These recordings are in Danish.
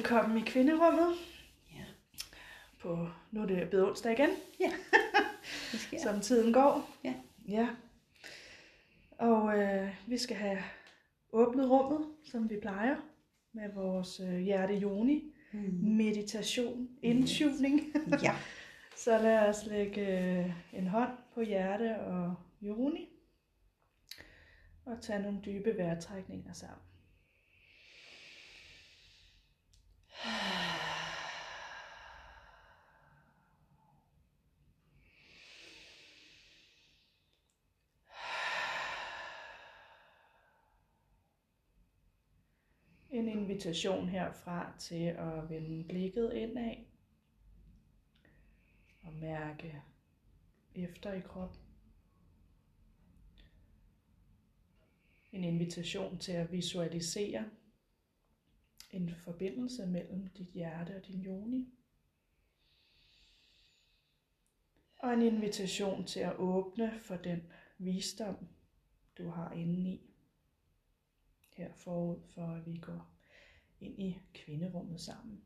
Velkommen i kvinderummet. Ja. På, nu er det blevet onsdag igen, Ja, det sker. som tiden går. Ja. Ja. Og øh, vi skal have åbnet rummet, som vi plejer, med vores øh, hjerte joni, Mm. meditation, indtuning. Ja. Så lad os lægge øh, en hånd på hjerte og joni, og tage nogle dybe vejrtrækninger sammen. En invitation herfra til at vende blikket indad og mærke efter i kroppen. En invitation til at visualisere en forbindelse mellem dit hjerte og din yoni. Og en invitation til at åbne for den visdom, du har indeni. Her forud for, at vi går ind i kvinderummet sammen.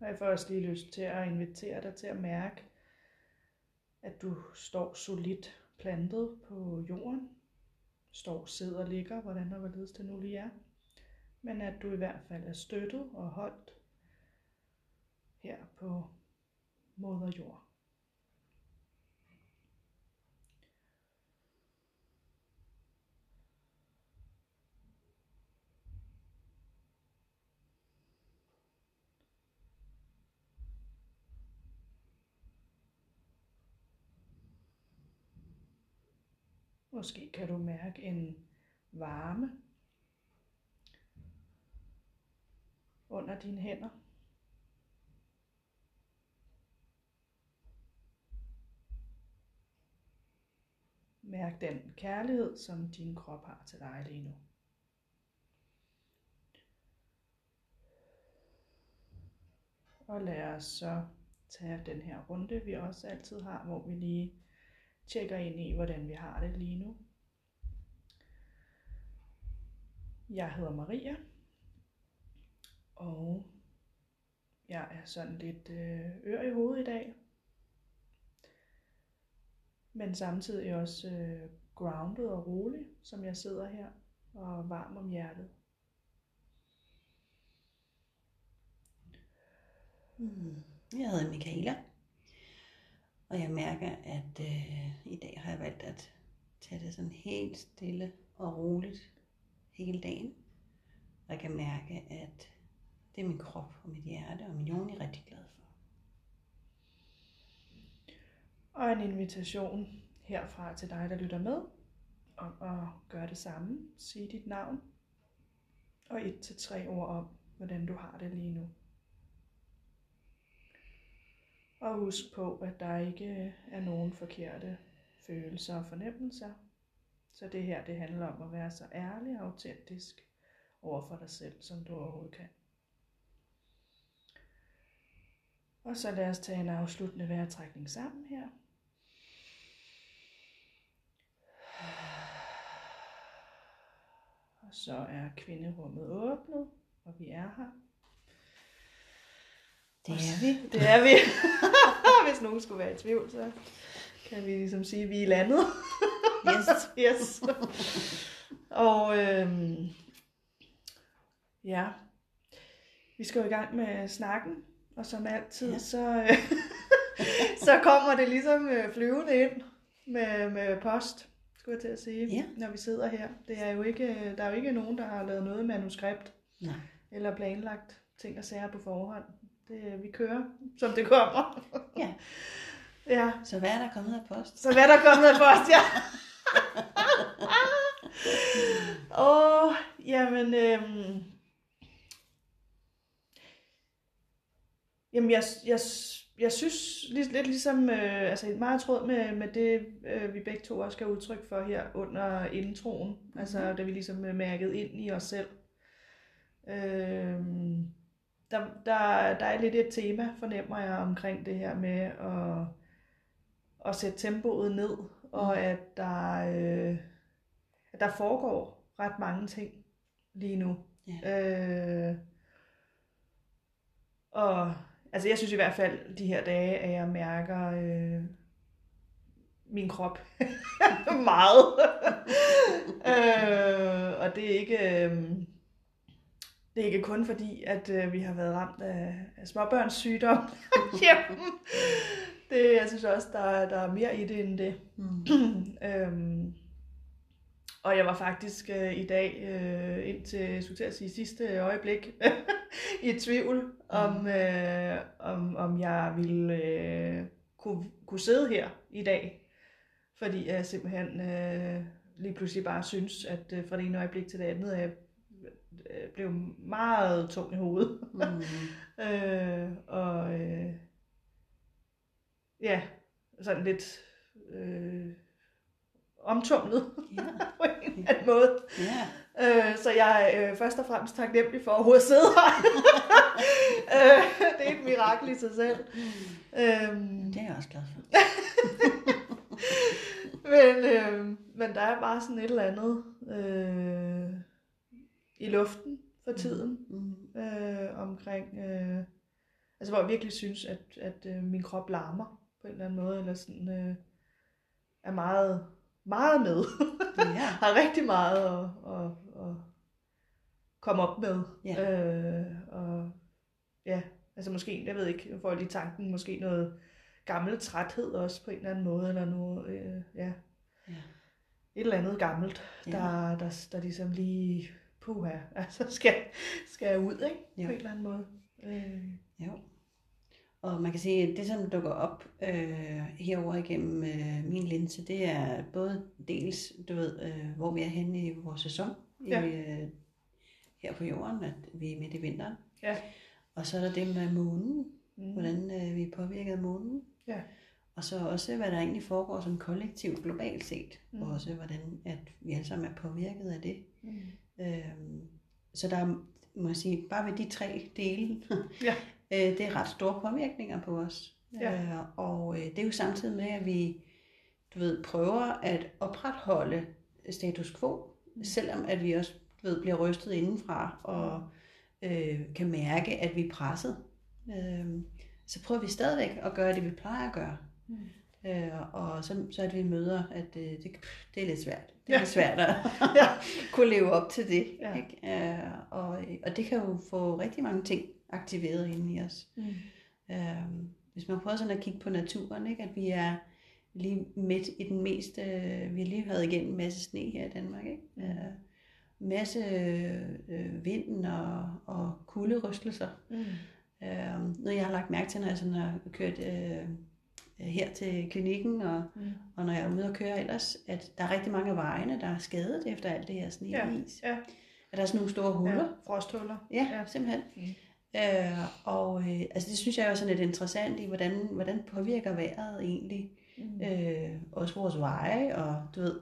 Og jeg får også lige lyst til at invitere dig til at mærke, at du står solidt plantet på jorden. Står, sidder, ligger, hvordan og hvorledes det nu lige er. Men at du i hvert fald er støttet og holdt her på moder jord. Måske kan du mærke en varme under dine hænder. Mærk den kærlighed, som din krop har til dig lige nu. Og lad os så tage den her runde, vi også altid har, hvor vi lige tjekker ind i, hvordan vi har det lige nu. Jeg hedder Maria, og jeg er sådan lidt øh, ør i hovedet i dag, men samtidig også øh, grounded og rolig, som jeg sidder her og varm om hjertet. Mm. Jeg hedder Michaela, og jeg mærker, at øh, i dag har jeg valgt at tage det sådan helt stille og roligt hele dagen. Og jeg kan mærke, at det er min krop og mit hjerte og min er rigtig glad for. Og en invitation herfra til dig, der lytter med, om at gøre det samme. Sige dit navn og et til tre ord om, hvordan du har det lige nu. Og husk på, at der ikke er nogen forkerte følelser og fornemmelser. Så det her, det handler om at være så ærlig og autentisk over for dig selv, som du overhovedet kan. Og så lad os tage en afsluttende vejrtrækning sammen her. Og så er kvinderummet åbnet, og vi er her. Det er vi. Det er vi. Hvis nogen skulle være i tvivl, så kan vi ligesom sige, at vi er landet. Yes. yes. Og øhm, ja, vi skal jo i gang med snakken, og som altid, ja. Så, øh, så kommer det ligesom øh, flyvende ind med, med post, skulle jeg til at sige, Ja. når vi sidder her. Det er jo ikke, øh, der er jo ikke nogen, der har lavet noget manuskript Nej. eller planlagt ting og sager på forhånd. Det, vi kører, som det kommer. Ja. ja. Så hvad er der kommet af post? Så hvad er der kommet af post, ja? Åh, oh, jamen, øhm, jamen jeg, jeg, jeg synes lidt, lidt ligesom, øh, altså meget tråd med, med det, øh, vi begge to også skal udtryk for her under introen, altså da vi ligesom øh, mærkede ind i os selv. Øhm, der, der, der er lidt et tema, fornemmer jeg, omkring det her med at, at sætte tempoet ned, og at der, øh, der foregår ret mange ting lige nu. Ja. Øh, og altså jeg synes i hvert fald de her dage, at jeg mærker øh, min krop meget. øh, og det er ikke... Øh, det er ikke kun fordi, at øh, vi har været ramt af, af småbørns sygdom hjemme. Det, jeg synes også, der, er- der er mere i det end det. Mm. øhm, og jeg var faktisk øh, i dag, øh, indtil skulle til at sige, sidste øjeblik, i tvivl om, øh, om, om jeg ville øh, kunne, kunne sidde her i dag. Fordi jeg simpelthen øh, lige pludselig bare synes, at øh, fra det ene øjeblik til det andet, at jeg øh, blev meget tung i hovedet. Mm. Øh, og øh, ja, sådan lidt øh, omtumlet Ja. på en eller anden måde. ja. Øh, så jeg er øh, først og fremmest taknemmelig for at overhovedet sidde her. øh, det er et mirakel i sig selv. Øhm, Det er jeg også glad for. men, øh, men der er bare sådan et eller andet øh, i luften for tiden. Mm. øh, omkring, øh, altså hvor jeg virkelig synes, at, at øh, min krop larmer på en eller anden måde, eller sådan øh, er meget, meget med. Ja. Har rigtig meget at, at, at komme op med. Ja. Øh, og ja, altså måske, jeg ved ikke, jeg får lige tanken, måske noget gammel træthed også på en eller anden måde, eller noget, øh, ja, Ja. et eller andet gammelt, Ja. der, der, der ligesom lige, puha, altså skal, skal ud, ikke? Ja. På en eller anden måde. Øh, Jo. Og man kan sige, at det, som dukker op øh, herover igennem øh, min linse, det er både dels, du ved, øh, hvor vi er henne i vores sæson Ja. i, øh, her på jorden, at vi er midt i vinteren. Ja. Og så er der det med månen, mm. hvordan øh, vi er påvirket af månen. Ja. Og så også, hvad der egentlig foregår som kollektivt globalt set. Mm. Og også, hvordan at vi alle sammen er påvirket af det. Mm. Øhm, så der er, må jeg sige, bare ved de tre dele, Ja. øh, det er ret store påvirkninger på os. Ja. Øh, og øh, det er jo samtidig med, at vi du ved, prøver at opretholde status quo, mm. selvom at vi også du ved, bliver rystet indenfra og øh, kan mærke, at vi er presset. Øh, så prøver vi stadigvæk at gøre det, vi plejer at gøre. Mm. Øh, og så, så at vi møder, at øh, det, det er lidt svært. Det er Ja. lidt svært at Ja. kunne leve op til det. Ja. Ikke? Øh, og, og det kan jo få rigtig mange ting aktiveret inde i os. Mm. Øh, hvis man prøver sådan at kigge på naturen, ikke? at vi er lige midt i den mest, øh, vi har lige været igennem en masse sne her i Danmark. Ikke? Mm. Øh, masse øh, vind og, og kulderystelser. Mm. Øh, noget jeg har lagt mærke til, når jeg sådan har kørt øh, her til klinikken, og, Mm. og når jeg er ude og køre ellers, at der er rigtig mange af vejene, der er skadet efter alt det her sne Ja. og is. Ja. At der er sådan nogle store huller. ja. Frosthuller. Ja, Ja. simpelthen. Mm. Øh, og øh, altså det synes jeg er sådan lidt interessant i, hvordan, hvordan påvirker vejret egentlig Mm. øh, også vores veje, og du ved,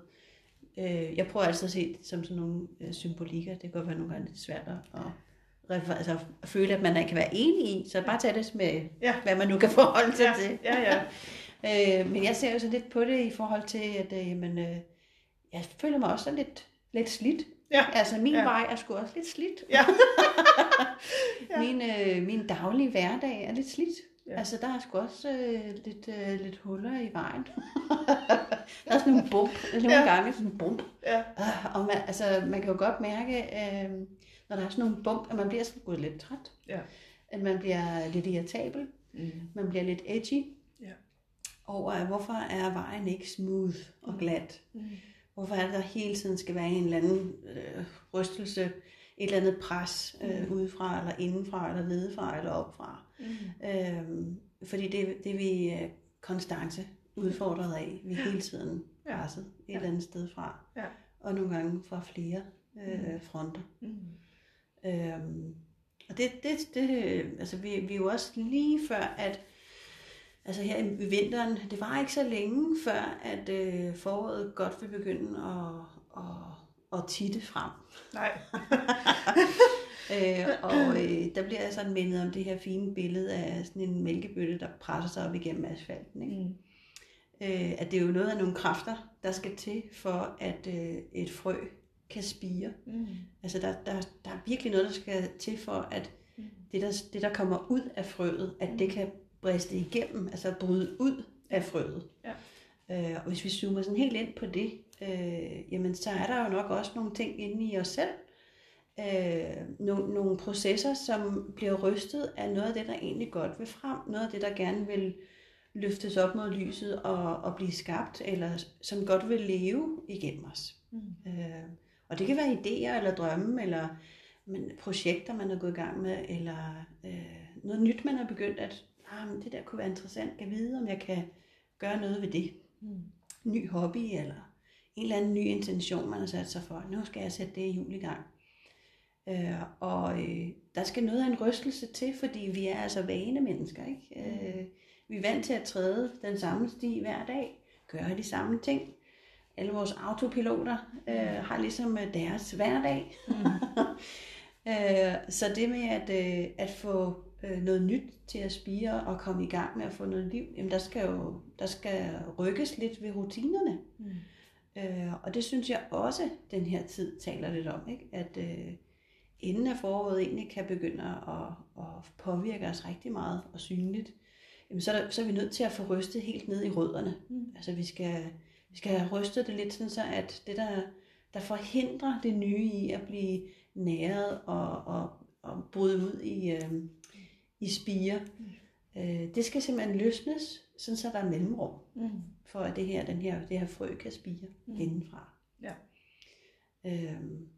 øh, jeg prøver altid at se det som sådan nogle øh, symbolikker, det kan godt være nogle gange lidt svært at, altså, føle, at man kan være enig i, så bare tag det med, Ja. hvad man nu kan forholde sig Ja, til. ja, ja. Øh, men jeg ser jo så lidt på det i forhold til, at øh, jamen, øh, jeg føler mig også sådan lidt, lidt slidt. Ja. Altså min ja. vej er sgu også lidt slidt. Ja. Ja. min, øh, min daglige hverdag er lidt slidt. Ja. Altså der er sgu også øh, lidt, øh, lidt huller i vejen. der er sådan nogle bump, nogle Ja. gange sådan en bump. Ja. Øh, og man, altså, man kan jo godt mærke, øh, når der er sådan nogle bump, at man bliver sådan gået lidt træt. Ja. At man bliver lidt irritabel. Mm. Man bliver lidt edgy. Ja. Over, hvorfor er vejen ikke smooth og glat? Mm. Hvorfor er det, der hele tiden skal være en eller anden øh, rystelse, et eller andet pres øh, Mm. udefra, eller indenfra, eller nedefra, eller opfra? Mm. Øhm, fordi det, det er vi øh, konstance udfordret af. Vi er hele tiden Ja. presset et Ja. eller andet sted fra. Ja. Og nogle gange fra flere øh, fronter. Mm. Øhm, og det, det, det altså vi, vi er jo også lige før, at altså her i vinteren, det var ikke så længe før, at øh, foråret godt vil begynde at, at, at titte frem. Nej. Øh, og øh, der bliver jeg sådan mindet om det her fine billede af sådan en mælkebøtte, der presser sig op igennem asfalten. Ikke? Mm. Øh, at det er jo noget af nogle kræfter, der skal til for, at øh, et frø kan spire. Mm. Altså der, der, der er virkelig noget, der skal til for, at Mm. det der, det, der kommer ud af frøet, at det kan briste igennem, altså bryde ud af frøet. Ja. Øh, og hvis vi zoomer sådan helt ind på det, øh, jamen så er der jo nok også nogle ting inde i os selv, øh, nogle, nogle processer, som bliver rystet af noget af det, der egentlig godt vil frem, noget af det, der gerne vil løftes op mod lyset og, og blive skabt, eller som godt vil leve igennem os. Mm. Øh, og det kan være idéer eller drømme, eller men, projekter, man er gået i gang med, eller øh, noget nyt, man har begyndt at, ah, men det der kunne være interessant, kan vide, om jeg kan gøre noget ved det. Mm. Ny hobby, eller en eller anden ny intention, man har sat sig for. Nu skal jeg sætte det i jul i gang. Øh, og øh, der skal noget af en rystelse til, fordi vi er altså vane mennesker. Ikke? Øh, vi er vant til at træde den samme sti hver dag, gøre de samme ting. Alle vores autopiloter øh, har ligesom øh, deres hverdag. Mm. øh, så det med at, øh, at få øh, noget nyt til at spire og komme i gang med at få noget liv, jamen der skal jo der skal rykkes lidt ved rutinerne. Mm. Øh, og det synes jeg også, den her tid taler lidt om, ikke? at øh, inden at foråret egentlig kan begynde at, at påvirke os rigtig meget og synligt, jamen så, er der, så er vi nødt til at få rystet helt ned i rødderne. Mm. Altså vi skal, vi skal have rystet det lidt sådan så, at det der, der forhindrer det nye i at blive næret og, og, og bryde ud i, øh, i spire, øh, det skal simpelthen løsnes, sådan så der er mellemrum Mm. For at det her, den her, det her frø kan spire Mm. mm. indenfra. Ja. Øhm,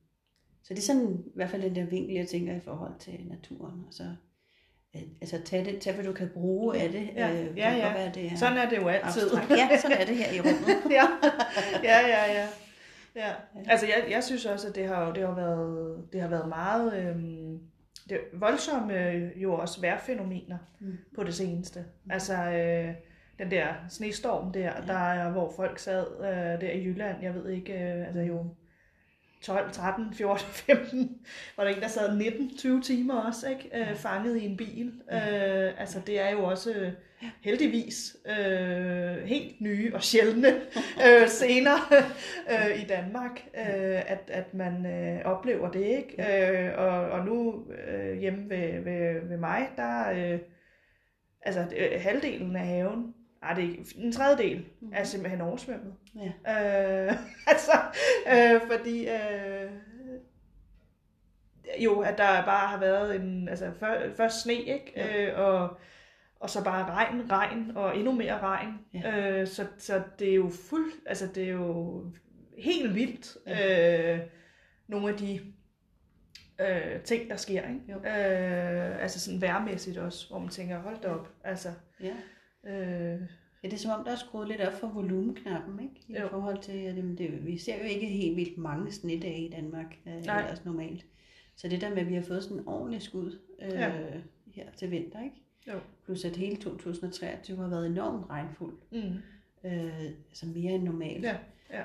så det er sådan i hvert fald den der vinkel, jeg tænker i forhold til naturen. Og så, øh, altså tag, det, tag hvad du kan bruge af det. Ja, øh, det ja, ja. Være, det er Sådan er det jo altid. abstrakt. Ja, sådan er det her i rummet. ja, ja, ja, ja. Ja, altså jeg, jeg synes også, at det har, det har været, det har været meget øhm, det voldsomme øh, jo også vejrfænomener Mm. på det seneste. Altså øh, den der snestorm der, Ja. der er, hvor folk sad øh, der i Jylland, jeg ved ikke, øh, altså jo 12, 13, 14, 15, var der en, der sad 19-20 timer også, ikke? Øh, fanget i en bil. Øh, altså det er jo også øh, heldigvis øh, helt nye og sjældne øh, scener øh, i Danmark, øh, at, at man øh, oplever det, ikke? Øh, og, og nu øh, hjemme ved, ved, ved mig, der øh, altså øh, halvdelen af haven, ej, det er ikke, en tredjedel Mhm. er simpelthen oversvømmet. Ja. Øh, altså, øh, fordi øh, jo, at der bare har været en, altså før, først sne, ikke? Ja. Øh, og, og så bare regn, regn og endnu mere regn. Ja. Øh, så, så det er jo fuld, altså det er jo helt vildt, Ja. øh, nogle af de øh, ting, der sker, ikke? Jo. Øh, altså sådan værmæssigt også, hvor man tænker, hold da op, altså, ja. Øh, Ja, det er som om, der er skruet lidt op for volumenknappen, ikke? I Jo. forhold til, at det, det, vi ser jo ikke helt vildt mange snedage i Danmark, øh, Nej. ellers normalt. Så det der med, at vi har fået sådan en ordentlig skud øh, Ja. her til vinter, ikke? Jo. Plus at hele 2023 har været enormt regnfuld. mm, Øh, altså mere end normalt. Ja, ja.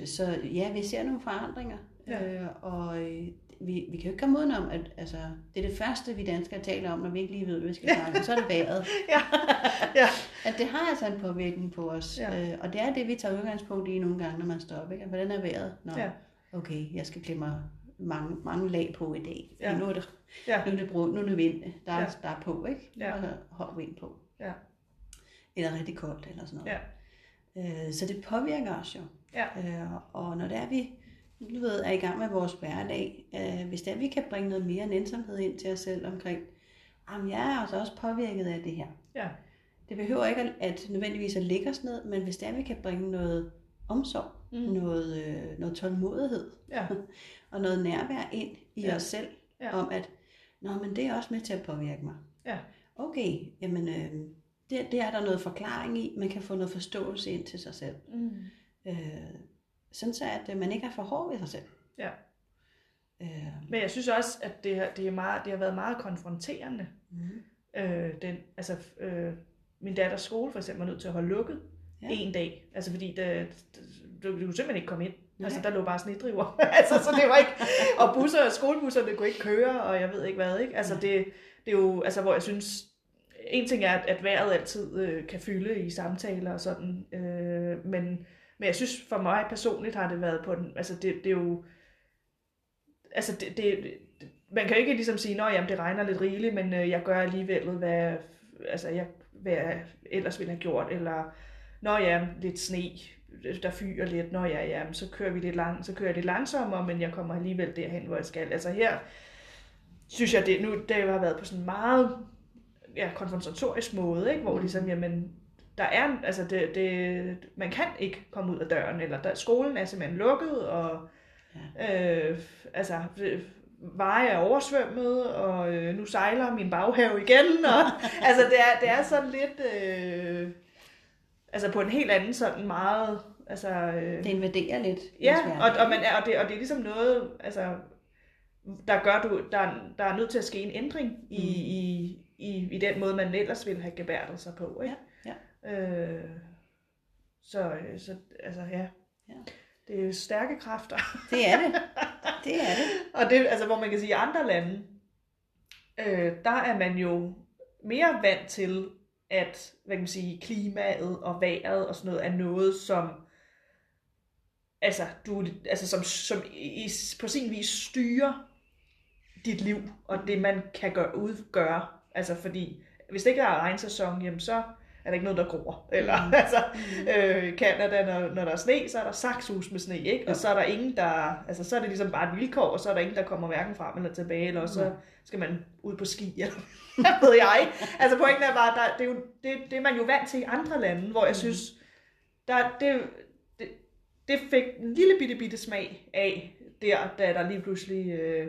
Øh, så ja, vi ser nogle forandringer. Ja. Øh, og øh, vi, vi kan jo ikke komme udenom, at altså, det er det første, vi danskere taler om, når vi ikke lige ved, hvad vi skal snakke om. Så er det vejret. ja, ja, At det har altså en påvirkning på os. Ja. Øh, og det er det, vi tager udgangspunkt i nogle gange, når man står op. Ikke? Hvordan er vejret? Nå, Ja. okay, jeg skal klemme mange, mange lag på i dag. Ja. Ja. Nu er det, Ja. nu er det, brud, nu er det vind, der, er, Ja. der er på, ikke? Ja. Og hård vind på. Ja. Eller rigtig koldt, eller sådan noget. Ja. Øh, så det påvirker os jo. Ja. Øh, og når det er, vi du ved, er i gang med vores hverdag, øh, hvis det er, vi kan bringe noget mere nænsomhed ind til os selv omkring, jamen jeg er altså også påvirket af det her. Ja. Det behøver ikke at, at nødvendigvis at lægge os ned, men hvis det er, vi kan bringe noget omsorg, mm. noget, øh, noget tålmodighed Ja. og noget nærvær ind i Ja. os selv, Ja. om at, nå, men det er også med til at påvirke mig. Ja. Okay, jamen øh, det, det er der noget forklaring i, man kan få noget forståelse ind til sig selv. Mm. Øh, sådan så, at øh, man ikke er for hård ved sig selv. Ja. Øh, Men jeg synes også, at det, har- det, er meget, det har været meget konfronterende. mm. Øh, den, altså, øh, min datters skole for eksempel var nødt til at holde lukket ja. En dag. Altså fordi det, du, du kunne simpelthen ikke komme ind. Nej. Altså der lå bare snedriver. altså, så det var ikke, og busser, skolebusserne kunne ikke køre, og jeg ved ikke hvad. Ikke? Altså det, det er jo, altså hvor jeg synes, en ting er, at, at vejret altid øh, kan fylde i samtaler og sådan, øh, men, men jeg synes for mig personligt har det været på den, altså det, det er jo, altså det, det, man kan ikke ligesom sige, at det regner lidt rigeligt, men øh, jeg gør alligevel, hvad, altså jeg, hvad jeg ellers ville have gjort, eller nå ja, lidt sne, der fyrer lidt, nå ja, ja, så kører vi lidt lang, så kører jeg lidt langsommere, men jeg kommer alligevel derhen, hvor jeg skal. Altså her synes jeg, det nu det har været på sådan en meget ja, konfrontatorisk måde, ikke? hvor mm. ligesom, jamen, der er, altså det, det, man kan ikke komme ud af døren, eller der, skolen er simpelthen lukket, og ja. øh, altså, veje er oversvømmet, og øh, nu sejler min baghave igen, og altså det er, det er sådan lidt, øh, altså på en helt anden sådan meget, altså... Øh, det invaderer lidt. Ja, og, og, man er, og, det, og det er ligesom noget, altså, der gør du, der, der er nødt til at ske en ændring i, mm. i, i, i den måde, man ellers ville have gebærdet sig på, ikke? Ja, ja. Øh, så, så, altså ja. ja. Det er stærke kræfter. Det er det. Det er det. og det, altså, hvor man kan sige, at i andre lande, øh, der er man jo mere vant til, at hvad kan man sige, klimaet og vejret og sådan noget er noget, som altså, du, altså som, som i, på sin vis styrer dit liv, og det man kan gøre, udgøre. Altså fordi, hvis det ikke er regnsæson, jamen så er der ikke noget, der gror. Eller mm. altså, mm. øh, Canada, når, når der er sne, så er der sakshus med sne, ikke? Og så er der ingen, der, altså så er det ligesom bare et vilkår, og så er der ingen, der kommer hverken frem eller tilbage, eller så skal man ud på ski, eller hvad ved jeg. Altså pointen er bare, der, det, er jo, det, det er man jo vant til i andre lande, hvor jeg mm. synes, der, det, det, det fik en lille bitte bitte smag af, der, da der lige pludselig øh,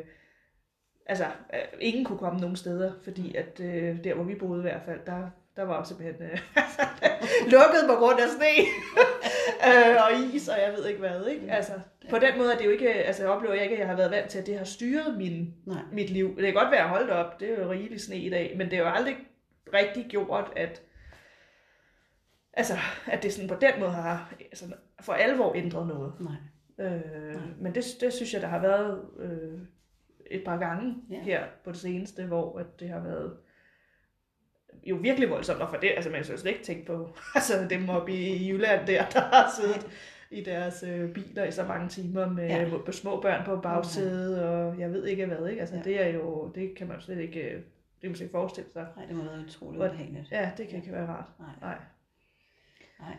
altså, øh, ingen kunne komme nogen steder, fordi at øh, der, hvor vi boede i hvert fald, der, der var simpelthen øh, lukket på grund af sne øh, og is, og jeg ved ikke hvad. Ikke? Altså, på den måde er det jo ikke, altså jeg oplever jeg ikke, at jeg har været vant til, at det har styret min, Nej. mit liv. Det kan godt være holdt op, det er jo rigeligt sne i dag, men det er jo aldrig rigtig gjort, at altså, at det sådan på den måde har altså, for alvor ændret noget. Nej. Øh, Nej. Men det, det synes jeg, der har været øh, et par gange ja. her på det seneste, hvor at det har været jo virkelig voldsomt, og for det, altså man skal slet ikke tænke på, altså dem oppe i Jylland der, der har siddet i deres øh, biler i så mange timer med, ja. med små børn på bagsædet, og jeg ved ikke hvad, ikke? Altså ja. det er jo, det kan man jo slet ikke, det kan man slet ikke forestille sig. Nej, det må være utroligt ubehageligt. Ja, det kan ikke være rart. Nej. Nej. Nej.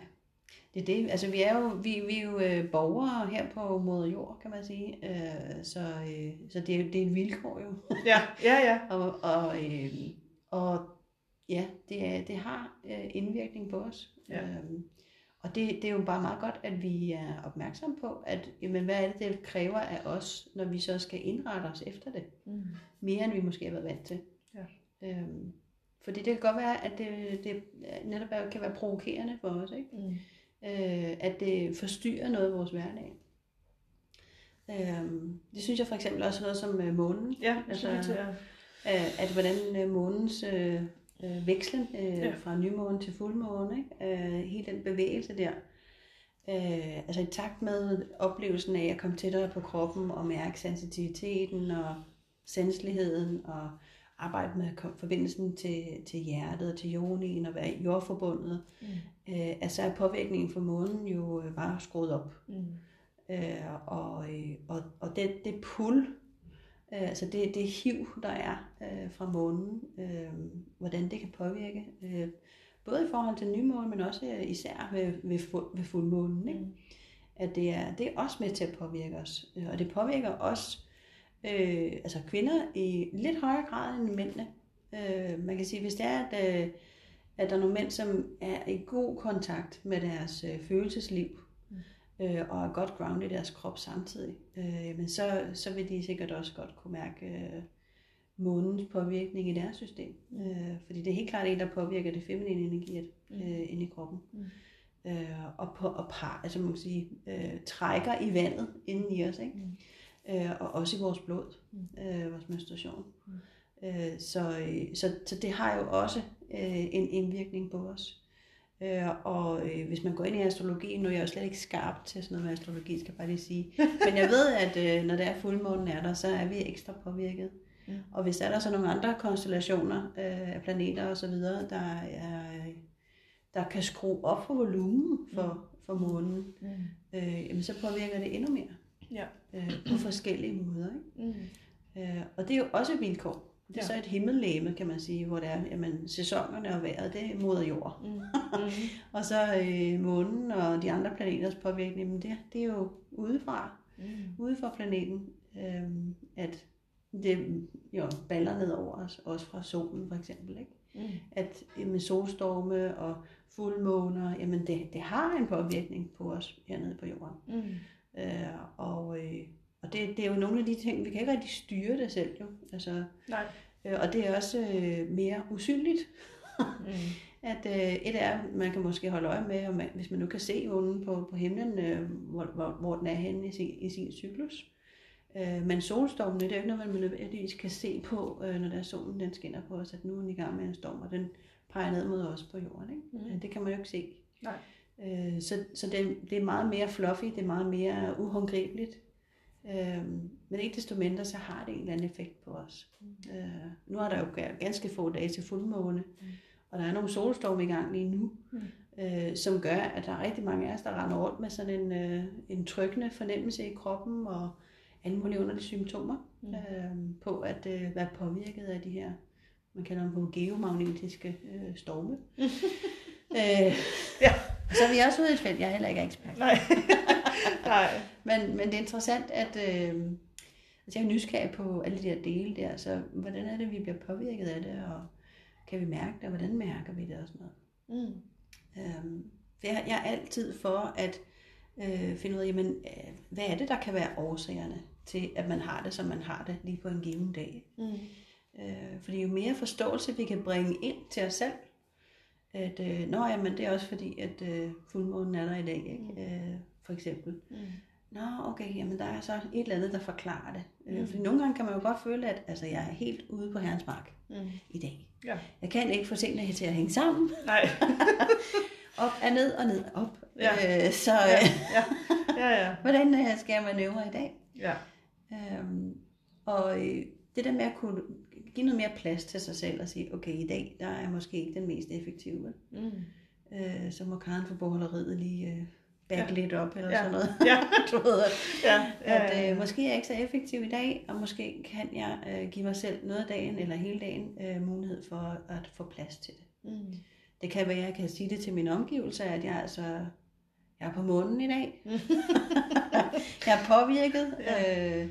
Det er det. Altså, vi er jo, vi, vi er jo øh, borgere her på moder jord, kan man sige. Øh, så øh, så det, er, det er et vilkår jo. Ja, ja, ja. og, og, øh, og ja, det, det har øh, indvirkning på os. Ja. Øhm, og det, det er jo bare meget godt, at vi er opmærksom på, at jamen, hvad er det, det kræver af os, når vi så skal indrette os efter det. Mm. Mere end vi måske har været vant til. Ja. Øhm, fordi det kan godt være, at det, det netop kan være provokerende for os. Ikke? Mm øh, at det forstyrrer noget af vores hverdag. Øh, det synes jeg for eksempel også noget som øh, månen. Ja, altså, det øh, at hvordan øh, månens øh, øh, vekslen øh, ja. fra nymåne til fuldmåne, ikke? Øh, hele den bevægelse der, øh, altså i takt med oplevelsen af at komme tættere på kroppen og mærke sensitiviteten og sanseligheden og arbejde med forbindelsen til, til hjertet og til jonien og være jordforbundet, mm. øh, altså er påvirkningen fra månen jo øh, bare skruet op. Mm. Øh, og, øh, og, og det, det pull, øh, altså det, det hiv, der er øh, fra månen, øh, hvordan det kan påvirke, øh, både i forhold til nymåne, men også øh, især ved, ved, ved fuldmånen. Ikke? Mm. At det er, det er også med til at påvirke os. Og det påvirker os øh, altså kvinder i lidt højere grad end mændene. Øh, man kan sige, hvis det er, at, øh, at der er nogle mænd, som er i god kontakt med deres øh, følelsesliv. Øh, og er godt grounded i deres krop samtidig, øh, men så, så vil de sikkert også godt kunne mærke øh, månens påvirkning i deres system. Mm. Øh, fordi det er helt klart en, der påvirker det feminine energi mm. øh, ind i kroppen. Mm. Øh, og, på, og par, altså man kan sige, øh, trækker i vandet inden i os. Ikke? Mm øh, og også i vores blod, mm. øh, vores menstruation. Mm. Øh, så, så, så det har jo også øh, en indvirkning på os. Øh, og øh, hvis man går ind i astrologi, nu er jeg jo slet ikke skarp til sådan noget med astrologi, skal jeg bare lige sige. Men jeg ved, at øh, når der er fuldmånen er der, så er vi ekstra påvirket. Mm. Og hvis der er der så nogle andre konstellationer øh, af planeter og så videre, der, er, der kan skrue op for volumen for, mm. for månen, mm. øh, jamen så påvirker det endnu mere. Ja. Øh, på forskellige måder. Ikke? Mm. Øh, og det er jo også vilkår. Det er ja. så et himmellæme, kan man sige, hvor det er, jamen, sæsonerne og vejret, det er moder jord. Mm. Mm. og så øh, månen og de andre planeters påvirkning, men det, det er jo udefra, mm. ude fra planeten, øh, at det jo baller ned over os, også fra solen for eksempel. Ikke? Mm. At med solstorme og fuldmåner, jamen det, det har en påvirkning på os hernede på jorden. Mm. Øh, og øh, og det, det er jo nogle af de ting, vi kan ikke rigtig styre det selv jo. Altså, Nej. Øh, og det er også øh, mere usynligt. mm. At øh, et er, man kan måske holde øje med, om man, hvis man nu kan se månen på, på himlen, øh, hvor, hvor, hvor den er henne i sin, i sin cyklus. Øh, men solstormene, det er jo ikke noget, man nødvendigvis kan se på, øh, når der er solen den skinner på os, at nu er den i gang med en storm, og den peger ned mod os på jorden. Ikke? Mm. Det kan man jo ikke se. Nej. Øh, så så det, det er meget mere fluffy, det er meget mere uhåndgribeligt. Øh, men ikke desto mindre, så har det en eller anden effekt på os. Mm. Øh, nu er der jo ganske få dage til fuldmåne, mm. og der er nogle solstorme i gang lige nu, mm. øh, som gør, at der er rigtig mange af os, der render rundt med sådan en, øh, en trykkende fornemmelse i kroppen, og alle mulige underlige symptomer mm. øh, på at øh, være påvirket af de her, man kalder dem geomagnetiske øh, storme. øh, ja. Så er vi også ude i et felt, jeg er heller ikke ekspert. Nej. Nej. Men, men det er interessant, at øh, altså jeg er nysgerrig på alle de her dele der, så hvordan er det, vi bliver påvirket af det, og kan vi mærke det, og hvordan mærker vi det og sådan noget. Mm. Øhm, jeg, jeg er altid for at øh, finde ud af, jamen, øh, hvad er det, der kan være årsagerne til, at man har det, som man har det lige på en given dag. Mm. Øh, fordi jo mere forståelse vi kan bringe ind til os selv, at øh, nå ja, men det er også fordi, at øh, fuldmånen er der i dag, ikke? Mm. Øh, for eksempel. Mm. Nå, okay, jamen der er så et eller andet, der forklarer det. Øh, mm. Fordi nogle gange kan man jo godt føle, at altså, jeg er helt ude på herrens mark mm. i dag. Ja. Jeg kan ikke få tingene til at hænge sammen. Nej. op er ned og ned op. Ja. Øh, så ja. Ja. Ja, ja. hvordan øh, skal jeg manøvrere i dag? Ja. Øhm, og øh, det der med at kunne give noget mere plads til sig selv og sige, okay, i dag der er jeg måske ikke den mest effektive. Mm. Øh, så må Karen for bogholderiet lige øh, back ja. lidt op, eller ja. sådan noget. Ja. du ved, ja. Ja, ja, ja. At, øh, måske er jeg ikke så effektiv i dag, og måske kan jeg øh, give mig selv noget af dagen, eller hele dagen, øh, mulighed for at få plads til det. Mm. Det kan være, at jeg kan sige det til mine omgivelser, at jeg altså jeg er på månen i dag. jeg er påvirket. Ja. Øh,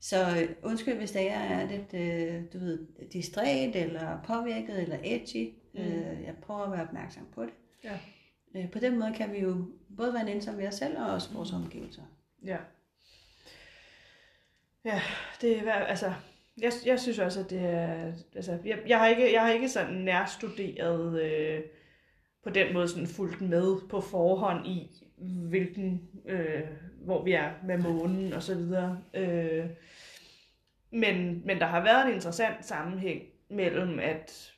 så undskyld, hvis der er lidt, øh, du ved, distræt, eller påvirket, eller edgy. Mm. Øh, jeg prøver at være opmærksom på det. Ja. Øh, på den måde kan vi jo både være ensom ved os selv, og også vores omgivelser. Ja. Ja, det er, altså, jeg, jeg synes også, at det er, altså, jeg, jeg, har, ikke, jeg har ikke sådan nærstuderet øh, på den måde sådan fuldt med på forhånd i, hvilken, øh, hvor vi er med månen og så videre. Øh, men, men der har været en interessant sammenhæng mellem, at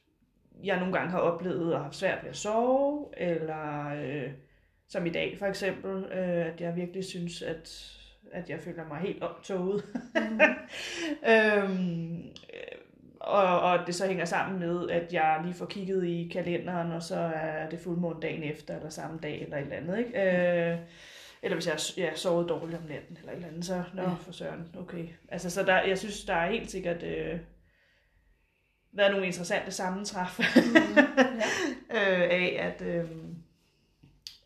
jeg nogle gange har oplevet at have svært ved at sove, eller øh, som i dag for eksempel, øh, at jeg virkelig synes, at, at jeg føler mig helt optoget. Mm. øhm, og, og det så hænger sammen med, at jeg lige får kigget i kalenderen, og så er det fuldmåne dagen efter, eller samme dag, eller et eller andet. Ikke? Øh, eller hvis jeg har sovet dårligt om natten, eller et eller andet, så nå, ja. for søren, okay. Altså, så der, jeg synes, der er helt sikkert øh, været nogle interessante sammentræf mm, ja. øh, af, at, øh,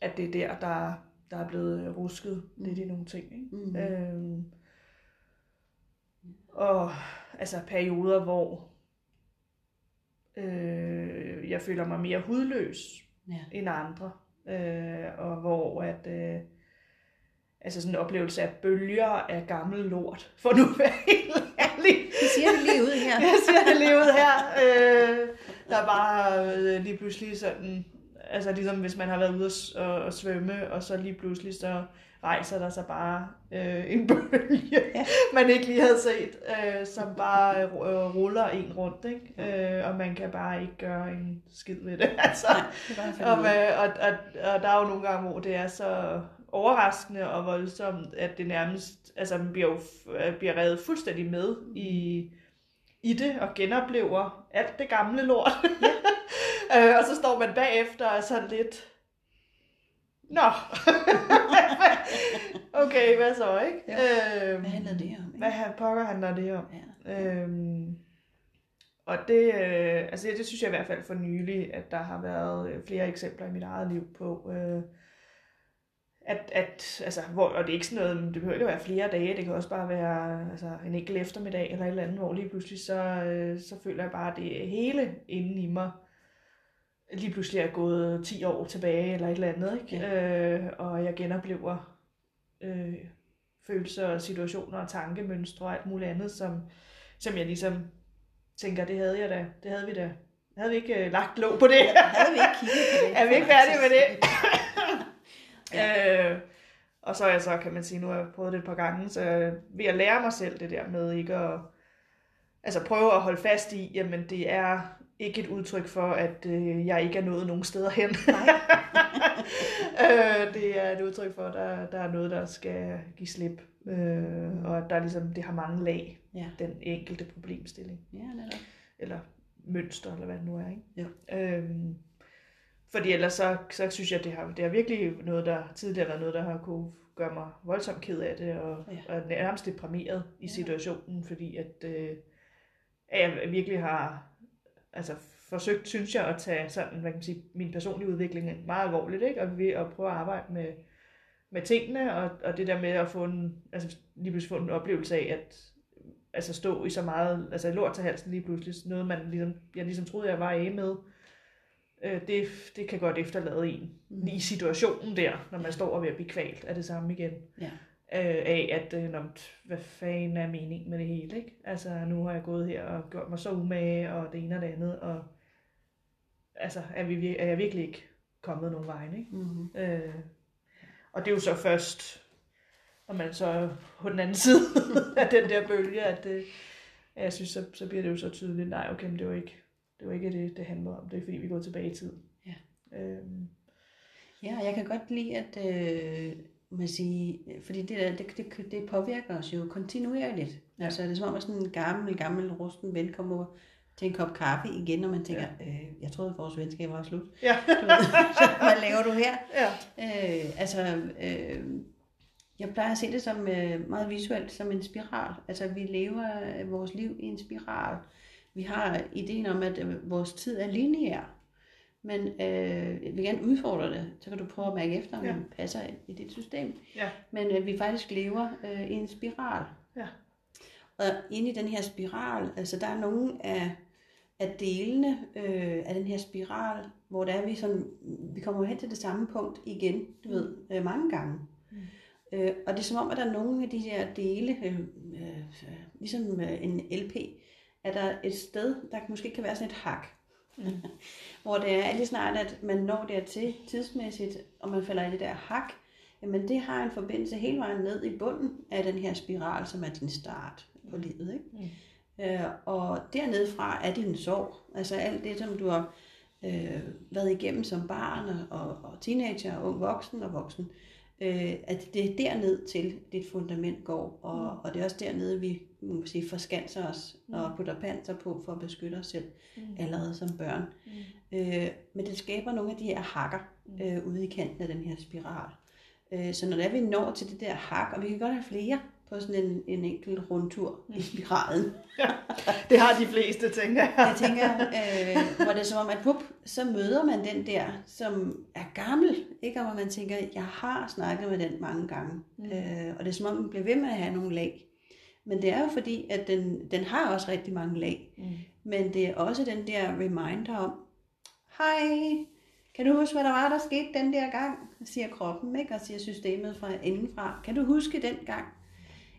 at det er der, der, der er blevet rusket mm. lidt i nogle ting. Ikke? Mm. Øh, og altså perioder, hvor øh, jeg føler mig mere hudløs ja. end andre. Øh, og hvor at øh, altså sådan en oplevelse af bølger af gammel lort, for nu at være helt ærlig. Det siger det lige ud her. Jeg siger det lige ud her. Øh, der er bare øh, lige pludselig sådan, altså ligesom hvis man har været ude og, svømme, og så lige pludselig så rejser der sig bare øh, en bølge, ja. man ikke lige havde set, øh, som bare øh, ruller en rundt, ikke? Øh, og man kan bare ikke gøre en skid ved det. Altså. Nej, det og, og, og, og der er jo nogle gange, hvor det er så overraskende og voldsomt, at det nærmest altså, bliver, jo, bliver revet fuldstændig med i, i det og genoplever alt det gamle lort. øh, og så står man bagefter og sådan lidt, Nå, okay, hvad så, ikke? Ja. Øhm, Hvad handler det om? Hvad han pokker handler det om? Ja. Øhm, og det, øh, altså det synes jeg i hvert fald for nylig, at der har været øh, flere eksempler i mit eget liv på, øh, at, at altså, hvor, og det er ikke sådan noget, det behøver ikke at være flere dage, det kan også bare være altså, en enkelt eftermiddag eller et eller andet, hvor lige pludselig så, øh, så føler jeg bare, at det hele inde i mig lige pludselig er gået 10 år tilbage eller et eller andet, ikke? Øh, og jeg genoplever øh, følelser og situationer og tankemønstre og alt muligt andet, som, som jeg ligesom tænker, det havde jeg da, det havde vi da, havde vi ikke øh, lagt låg på det? Havde vi ikke kigget på det? Er vi ikke færdige med det? Ja. øh, og så er jeg så, kan man sige, nu har jeg prøvet det et par gange, så ved at lære mig selv det der med ikke at, altså prøve at holde fast i, jamen det er ikke et udtryk for, at øh, jeg ikke er nået nogen steder hen. øh, det er et udtryk for, at der, der er noget, der skal give slip, øh, og at der ligesom, det har mange lag, Ja. den enkelte problemstilling Ja, netop. eller mønster, eller hvad det nu er. Ikke? Jo. Øhm, fordi ellers så, så synes jeg, det har, det har virkelig noget, der tidligere været noget, der har kunne gøre mig voldsomt ked af det, og, Ja. og nærmest deprimeret i Ja. situationen, fordi at, øh, at jeg virkelig har altså, forsøgt, synes jeg, at tage sådan, hvad kan man sige, min personlige udvikling meget alvorligt, ikke? og ved at prøve at arbejde med, med tingene, og, og det der med at få en, altså lige pludselig få en oplevelse af, at altså stå i så meget, altså lort til halsen lige pludselig, noget man ligesom, jeg ligesom troede, jeg var af med, øh, det, det kan godt efterlade en Mm. i situationen der, når man står og ved at blive kvalt af det samme igen. Ja. Øh, af at, øh, hvad fanden er meningen med det hele, ikke? Altså, nu har jeg gået her og gjort mig så umage, og det ene og det andet, og altså, er, vi, er jeg virkelig ikke kommet nogen vej, ikke? Mm-hmm. Øh, og det er jo så først, når man så er på den anden side af den der bølge, at at jeg synes, så, så bliver det jo så tydeligt, nej, okay, men det var ikke det, var ikke det, det handler om. Det er fordi, vi går tilbage i tid. Ja. Øhm, Ja, og jeg kan godt lide, at øh, man sige, fordi det, der, det, det, det påvirker os jo kontinuerligt. Ja. Altså det er som om, at sådan en gammel, gammel rusten ven kommer over til en kop kaffe igen, og man tænker, ja. øh, jeg troede, at vores venskab var slut. ja. Du ved, så, hvad laver du her? ja. Øh, altså, øh, jeg plejer at se det som øh, meget visuelt, som en spiral. Altså, vi lever vores liv i en spiral. Vi har ideen om, at øh, vores tid er lineær. Men øh, jeg vil gerne udfordre det, så kan du prøve at mærke efter, om Ja. det passer i dit system. Ja. Men øh, vi faktisk lever øh, i en spiral. Ja. Og inde i den her spiral, altså der er nogle af, af delene øh, af den her spiral, hvor der er vi sådan, vi kommer hen til det samme punkt igen, du ved, øh, mange gange. Mm. Øh, og det er som om, at der er nogle af de her dele, øh, øh, ligesom øh, en LP, at der er et sted, der måske kan være sådan et hak. Mm. hvor det er lige snart, at man når dertil tidsmæssigt, og man falder i det der hak, jamen det har en forbindelse hele vejen ned i bunden af den her spiral, som er din start på livet. Ikke? Mm. Øh, og dernede fra er din sorg. Altså alt det, som du har øh, været igennem som barn og, og teenager og ung voksen og voksen. Øh, at det er derned til dit fundament går, og, Mm. og det er også dernede, vi må sige, forskanser os Mm. og putter panser på for at beskytte os selv Mm. allerede som børn. Mm. Øh, men det skaber nogle af de her hakker Mm. øh, ude i kanten af den her spiral. Øh, så når det er, vi når til det der hak, og vi kan godt have flere på sådan en, en enkelt rundtur i spiralen. Det har de fleste, tænker jeg. Jeg tænker, øh, hvor det er som om, at pup, så møder man den der, som er gammel, ikke? Og hvor man tænker, jeg har snakket med den mange gange. Mm. Mm. Øh, og det er som om, den bliver ved med at have nogle lag. Men det er jo fordi, at den, den har også rigtig mange lag. Mm. Men det er også den der reminder om, hej, kan du huske, hvad der var, der skete den der gang? Siger kroppen, ikke? Og siger systemet fra indenfra. Kan du huske den gang?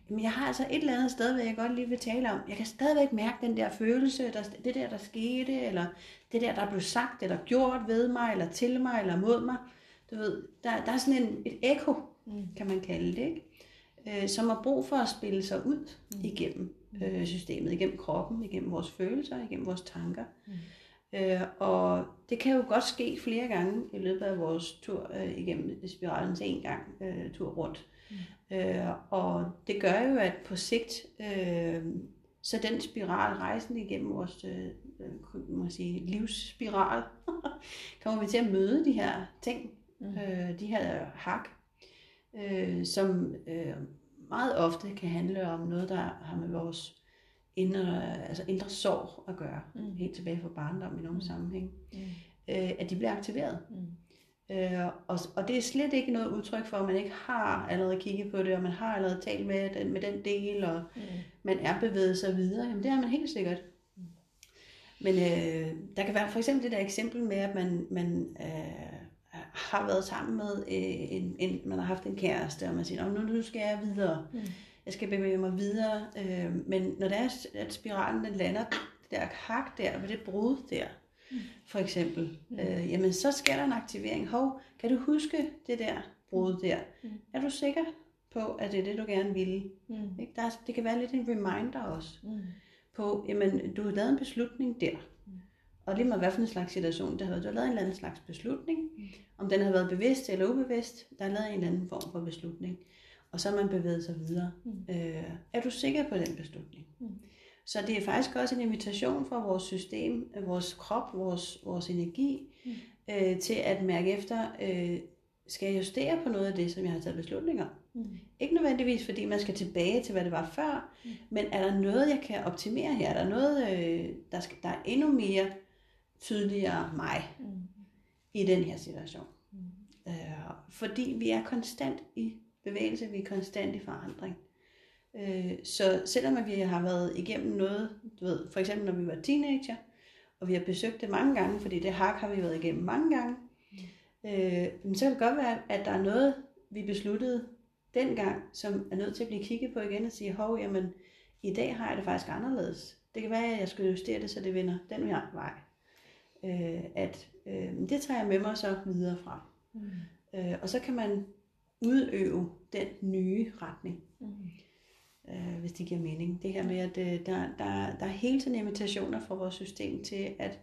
Jamen, jeg har altså et eller andet sted, hvor jeg godt lige vil tale om. Jeg kan stadigvæk mærke den der følelse, der, det der, der skete, eller det der, der blev sagt, eller gjort ved mig, eller til mig, eller mod mig. Du ved, der, der er sådan en, et ekko, Mm. kan man kalde det, ikke? Øh, som har brug for at spille sig ud Mm. igennem øh, systemet, igennem kroppen, igennem vores følelser, igennem vores tanker. Mm. Øh, og det kan jo godt ske flere gange i løbet af vores tur øh, igennem spiralens en gang øh, tur rundt. Mm. Øh, og det gør jo, at på sigt, øh, så den spiral, rejsen igennem vores øh, øh må sige, livsspiral, kommer vi til at møde de her ting, mm. øh, de her hak, øh, som øh, meget ofte kan handle om noget, der har med vores indre, altså indre sorg at gøre, mm. helt tilbage fra barndom i nogle mm. sammenhæng, mm. øh, at de bliver aktiveret. Mm. Øh, og, og det er slet ikke noget udtryk for, at man ikke har allerede kigget på det, og man har allerede talt med den, med den del, og mm. man er bevæget sig videre. Jamen det er man helt sikkert. Mm. Men øh, der kan være for eksempel det der eksempel med, at man, man øh, har været sammen med øh, en, en, man har haft en kæreste, og man siger, nu, nu skal jeg videre. Mm. Jeg skal bevæge mig videre. Øh, men når det er, at spiralen den lander, det der hak der, ved det brud der, for eksempel, mm. øh, jamen så sker der en aktivering. Hov, kan du huske det der brud der? Mm. Er du sikker på, at det er det, du gerne vil? Mm. Ikke? Der er, det kan være lidt en reminder også mm. på, jamen du har lavet en beslutning der. Mm. Og lige meget hvad for en slags situation det har været. Du har lavet en eller anden slags beslutning. Mm. Om den har været bevidst eller ubevidst, der er lavet en eller anden form for beslutning. Og så har man bevæget sig videre. Mm. Øh, er du sikker på den beslutning? Mm. Så det er faktisk også en invitation fra vores system, øh, vores krop, vores, vores energi, mm. øh, til at mærke efter, øh, skal jeg justere på noget af det, som jeg har taget beslutninger mm. Ikke nødvendigvis, fordi man skal tilbage til, hvad det var før, mm. men er der noget, jeg kan optimere her? Er der noget, øh, der, skal, der er endnu mere tydeligere mig mm. i den her situation? Mm. Øh, fordi vi er konstant i bevægelse, vi er konstant i forandring. Øh, så selvom vi har været igennem noget, du ved, for eksempel når vi var teenager, og vi har besøgt det mange gange, fordi det hak har vi været igennem mange gange, øh, så kan det godt være, at der er noget, vi besluttede dengang, som er nødt til at blive kigget på igen og sige, hov, jamen, i dag har jeg det faktisk anderledes. Det kan være, at jeg skulle justere det, så det vinder den her vej. Øh, at øh, det tager jeg med mig så videre fra. Mm. Øh, og så kan man udøve den nye retning. Mm øh, hvis det giver mening. Det her med, at øh, der, der, der er hele tiden invitationer fra vores system til at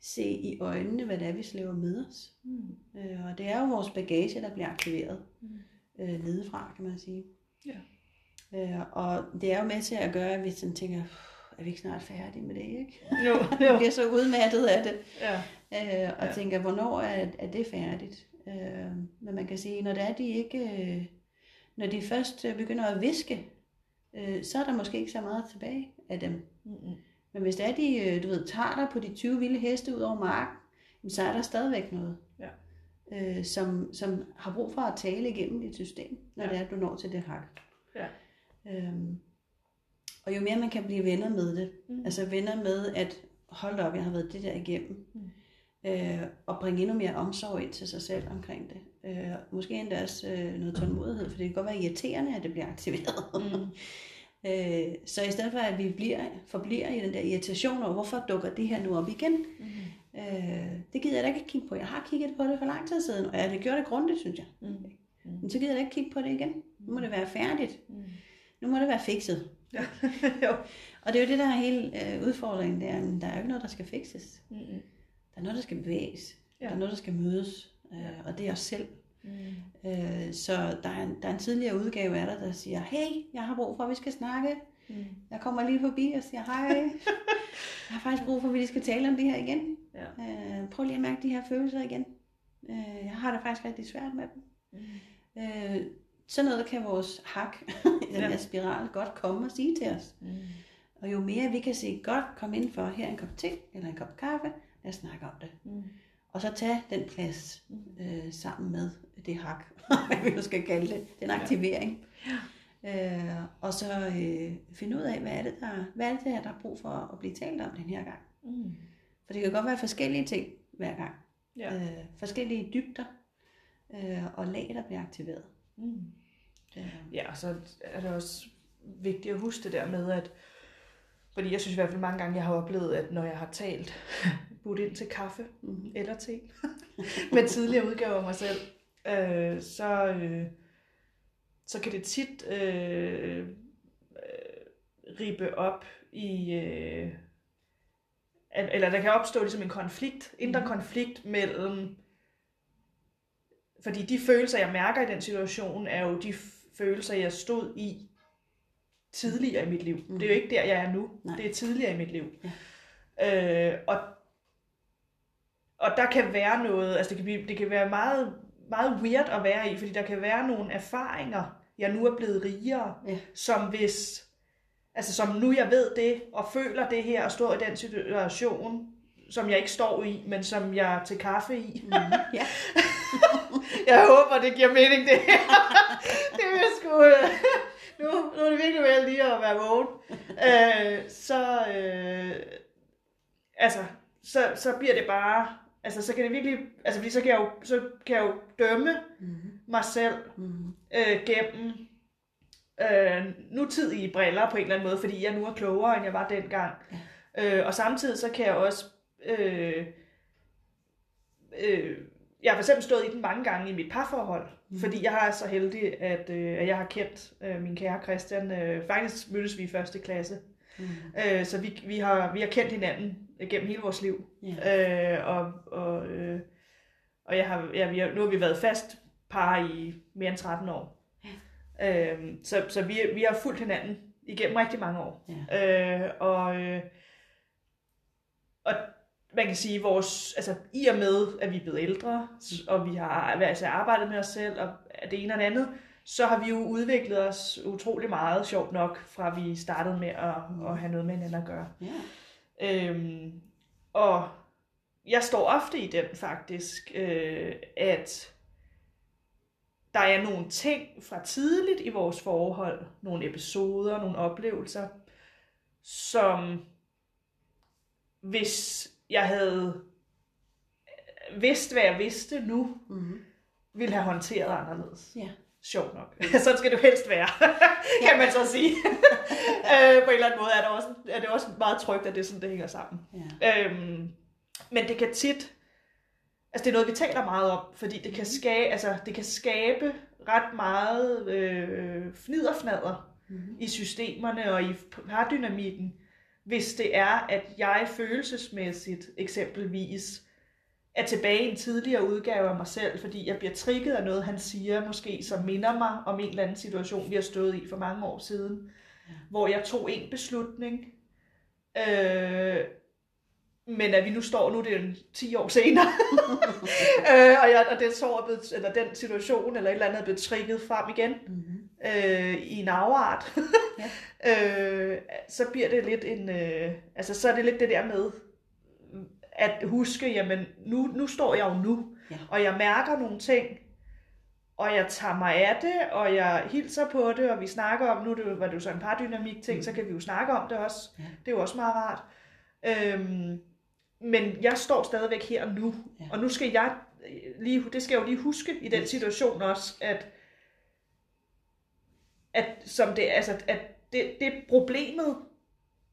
se i øjnene, hvad det er, vi slæver med os. Mm. Øh, og det er jo vores bagage, der bliver aktiveret mm. øh, nedefra, kan man sige. Ja. Øh, og det er jo med til at gøre, at vi sådan tænker, er vi ikke snart færdige med det, ikke? Jo, jo. vi bliver så udmattet af det. Ja. Øh, og ja. tænker, hvornår er, er det færdigt? Øh, men man kan sige, når det er, de ikke... Øh, når de først begynder at viske, øh, så er der måske ikke så meget tilbage af dem. Mm-hmm. Men hvis det er, de øh, du ved, tager dig på de 20 vilde heste ud over marken, så er der stadigvæk noget, ja. øh, som, som har brug for at tale igennem dit system, når ja. det er, at du når til det hak. Ja. Øhm, og jo mere man kan blive venner med det, mm. altså venner med, at hold op, jeg har været det der igennem, mm. Øh, og bringe endnu mere omsorg ind til sig selv omkring det. Øh, måske endda også øh, noget tålmodighed, for det kan godt være irriterende, at det bliver aktiveret. Mm. øh, så i stedet for, at vi bliver, forbliver i den der irritation over, hvorfor dukker det her nu op igen, mm. øh, det gider jeg da ikke kigge på. Jeg har kigget på det for lang tid siden, og jeg har gjort det grundigt, synes jeg. Mm. Men så gider jeg ikke kigge på det igen. Nu må det være færdigt. Mm. Nu må det være fikset. Ja. jo. Og det er jo det, der er hele øh, udfordringen. Det er, der er jo ikke noget, der skal fikses. Mm. Er noget, der skal bevæges. Ja. Der er noget, der skal mødes. Øh, og det er os selv. Mm. Øh, så der er, en, der er en tidligere udgave af dig, der siger, hey, jeg har brug for, at vi skal snakke. Mm. Jeg kommer lige forbi og siger, hej, jeg har faktisk brug for, at vi skal tale om det her igen. Ja. Øh, prøv lige at mærke de her følelser igen. Øh, jeg har det faktisk rigtig svært med dem. Mm. Øh, sådan noget kan vores hak, den ja. her spiral, godt komme og sige til os. Mm. Og jo mere vi kan se, godt komme ind for her en kop te eller en kop kaffe, lad os snakke om det. Mm. Og så tage den plads øh, sammen med det hak, hvad vi nu skal kalde det, den aktivering. Ja. Øh, og så øh, finde ud af, hvad er, det, der, hvad er det, der, der er brug for at blive talt om den her gang. Mm. For det kan godt være forskellige ting hver gang. Ja. Øh, forskellige dybder øh, og lag, der bliver aktiveret. Mm. Øh. Ja, og så er det også vigtigt at huske det der med, at fordi jeg synes i hvert fald mange gange, jeg har oplevet, at når jeg har talt budt ind til kaffe mm-hmm. eller te med tidligere udgaver af mig selv, øh, så, øh, så kan det tit øh, øh, ribe op i... Øh, eller der kan opstå ligesom en konflikt, indre mm-hmm. konflikt mellem... Fordi de følelser, jeg mærker i den situation, er jo de følelser, jeg stod i tidligere i mit liv. Mhm. Det er jo ikke der, jeg er nu. Nej. Det er tidligere i mit liv. Ja. Øh, og, og der kan være noget, altså det kan, blive, det kan være meget, meget weird at være i, fordi der kan være nogle erfaringer, jeg nu er blevet rigere, Ja. som hvis, altså som nu jeg ved det, og føler det her, og står i den situation, som jeg ikke står i, men som jeg er til kaffe i. Mm. Ja. Jeg håber, det giver mening, det her. det vil jeg sgu... øh, Nu, nu er det virkelig vel lige at være vågen. Øh, så, øh, altså, så, så bliver det bare... Altså, så kan det virkelig... Altså, fordi så kan jeg jo, så kan jeg jo dømme Mm. mig selv Mm. øh, gennem øh, nutidige briller på en eller anden måde, fordi jeg nu er klogere, end jeg var dengang. Ja. Øh, og samtidig så kan jeg også... Øh, øh, jeg har for eksempel stået i den mange gange i mit parforhold, mm. fordi jeg er så heldig, at, øh, at jeg har kendt øh, min kære Christian. Øh, faktisk mødtes vi i første klasse, Mm. øh, så vi, vi, har, vi har kendt hinanden gennem hele vores liv. Ja. Øh, og og, øh, og jeg har, ja, vi har, nu har vi været fast par i mere end 13 år. Ja. Øh, så så vi, vi har fulgt hinanden igennem rigtig mange år. Ja. Øh, og, øh, og man kan sige, vores, altså, i og med, at vi er blevet ældre, s- og vi har altså, arbejdet med os selv, og det ene og det andet, så har vi jo udviklet os utrolig meget, sjovt nok, fra vi startede med at, at have noget med hinanden at gøre. Ja. Øhm, og jeg står ofte i den faktisk, øh, at der er nogle ting fra tidligt i vores forhold, nogle episoder, nogle oplevelser, som hvis jeg havde vidst, hvad jeg vidste nu, Mm. ville have håndteret anderledes. Ja. Sjovt nok. Sådan skal det helst være, kan man så sige. øh, på en eller anden måde er det, også, er det også meget trygt, at det er sådan, det hænger sammen. Ja. Øhm, men det kan tit, altså det er noget, vi taler meget om, fordi det kan skabe, altså det kan skabe ret meget øh, fniderfnader Mm. i systemerne og i pardynamikken, hvis det er, at jeg følelsesmæssigt eksempelvis er tilbage i en tidligere udgave af mig selv, fordi jeg bliver trigget af noget, han siger, måske som minder mig om en eller anden situation, vi har stået i for mange år siden, Ja. hvor jeg tog en beslutning, øh, men at vi nu står, nu er det jo 10 år senere, øh, og, jeg, og den, sår er blevet, eller den situation eller et eller andet er blevet trigget frem igen Mm. øh, i en afart, øh, så bliver det lidt en, øh, altså så er det lidt det der med, at huske, jamen nu, nu står jeg jo nu, Ja. og jeg mærker nogle ting, og jeg tager mig af det, og jeg hilser på det, og vi snakker om, nu det, var det jo så en pardynamik ting, Mm. så kan vi jo snakke om det også. Ja. Det er jo også meget rart. Øhm, men jeg står stadigvæk her nu, Ja. og nu skal jeg lige, det skal jeg jo lige huske i den situation også, at, at, som det, altså, at det, det problemet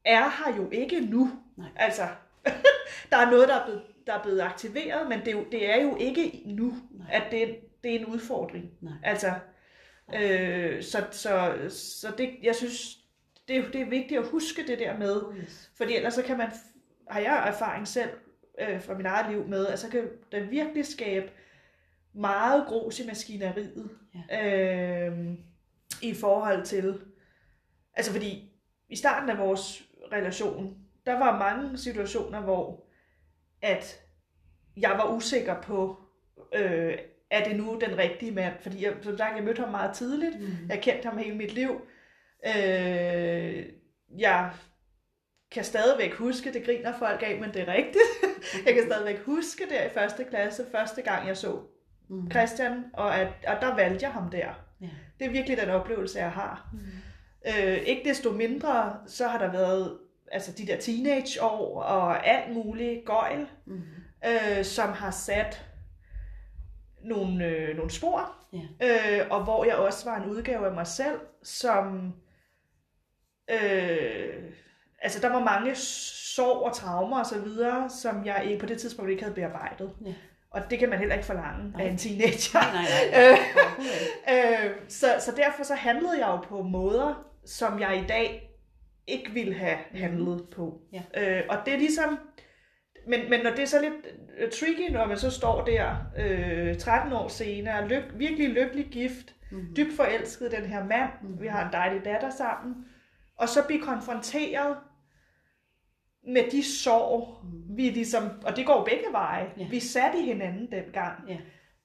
er her jo ikke nu. Nej. Altså, der er noget, der er blevet, der er blevet aktiveret, men det er jo, det er jo ikke nu, Nej. at det, det er en udfordring. Nej. Altså, øh, så, så, så det, jeg synes, det, er- det er vigtigt at huske det der med, Oh, yes. fordi ellers så kan man, har jeg erfaring selv øh, fra mit eget liv med, at så kan det virkelig skabe meget grus i maskineriet øh, i forhold til, altså fordi i starten af vores relation, der var mange situationer, hvor at jeg var usikker på, øh, er det nu den rigtige mand? Fordi jeg, som sagt, jeg mødte ham meget tidligt. Mm. Jeg har kendt ham hele mit liv. Øh, jeg kan stadigvæk huske, det griner folk af, men det er rigtigt. jeg kan stadigvæk huske der i første klasse, første gang jeg så Mm. Christian, og, at, og der valgte jeg ham der. Ja. Det er virkelig den oplevelse, jeg har. Mm. Øh, ikke desto mindre, så har der været altså de der teenageår og alt muligt gøjl, Mm. øh, som har sat nogle, øh, nogle spor, Ja. øh, og hvor jeg også var en udgave af mig selv, som... Øh, altså, der var mange sorg og traumer og så videre, som jeg ikke- på det tidspunkt ikke havde bearbejdet. Ja. Og det kan man heller ikke forlange Nej. af en teenager. Nej, nej, nej. Øh, Overhovedet ikke. øh, så, så derfor så handlede jeg jo på måder, som jeg i dag ikke ville have handlet på. Ja. Øh, og det er ligesom, men, men når det er så lidt tricky, når man så står der øh, 13 år senere, lyk, virkelig lykkelig gift, Mhm. dybt forelsket den her mand, Mhm. vi har en dejlig datter sammen, og så blive konfronteret med de sorg, Mm. vi ligesom, og det går begge veje, Ja. vi satte i hinanden dengang, Ja.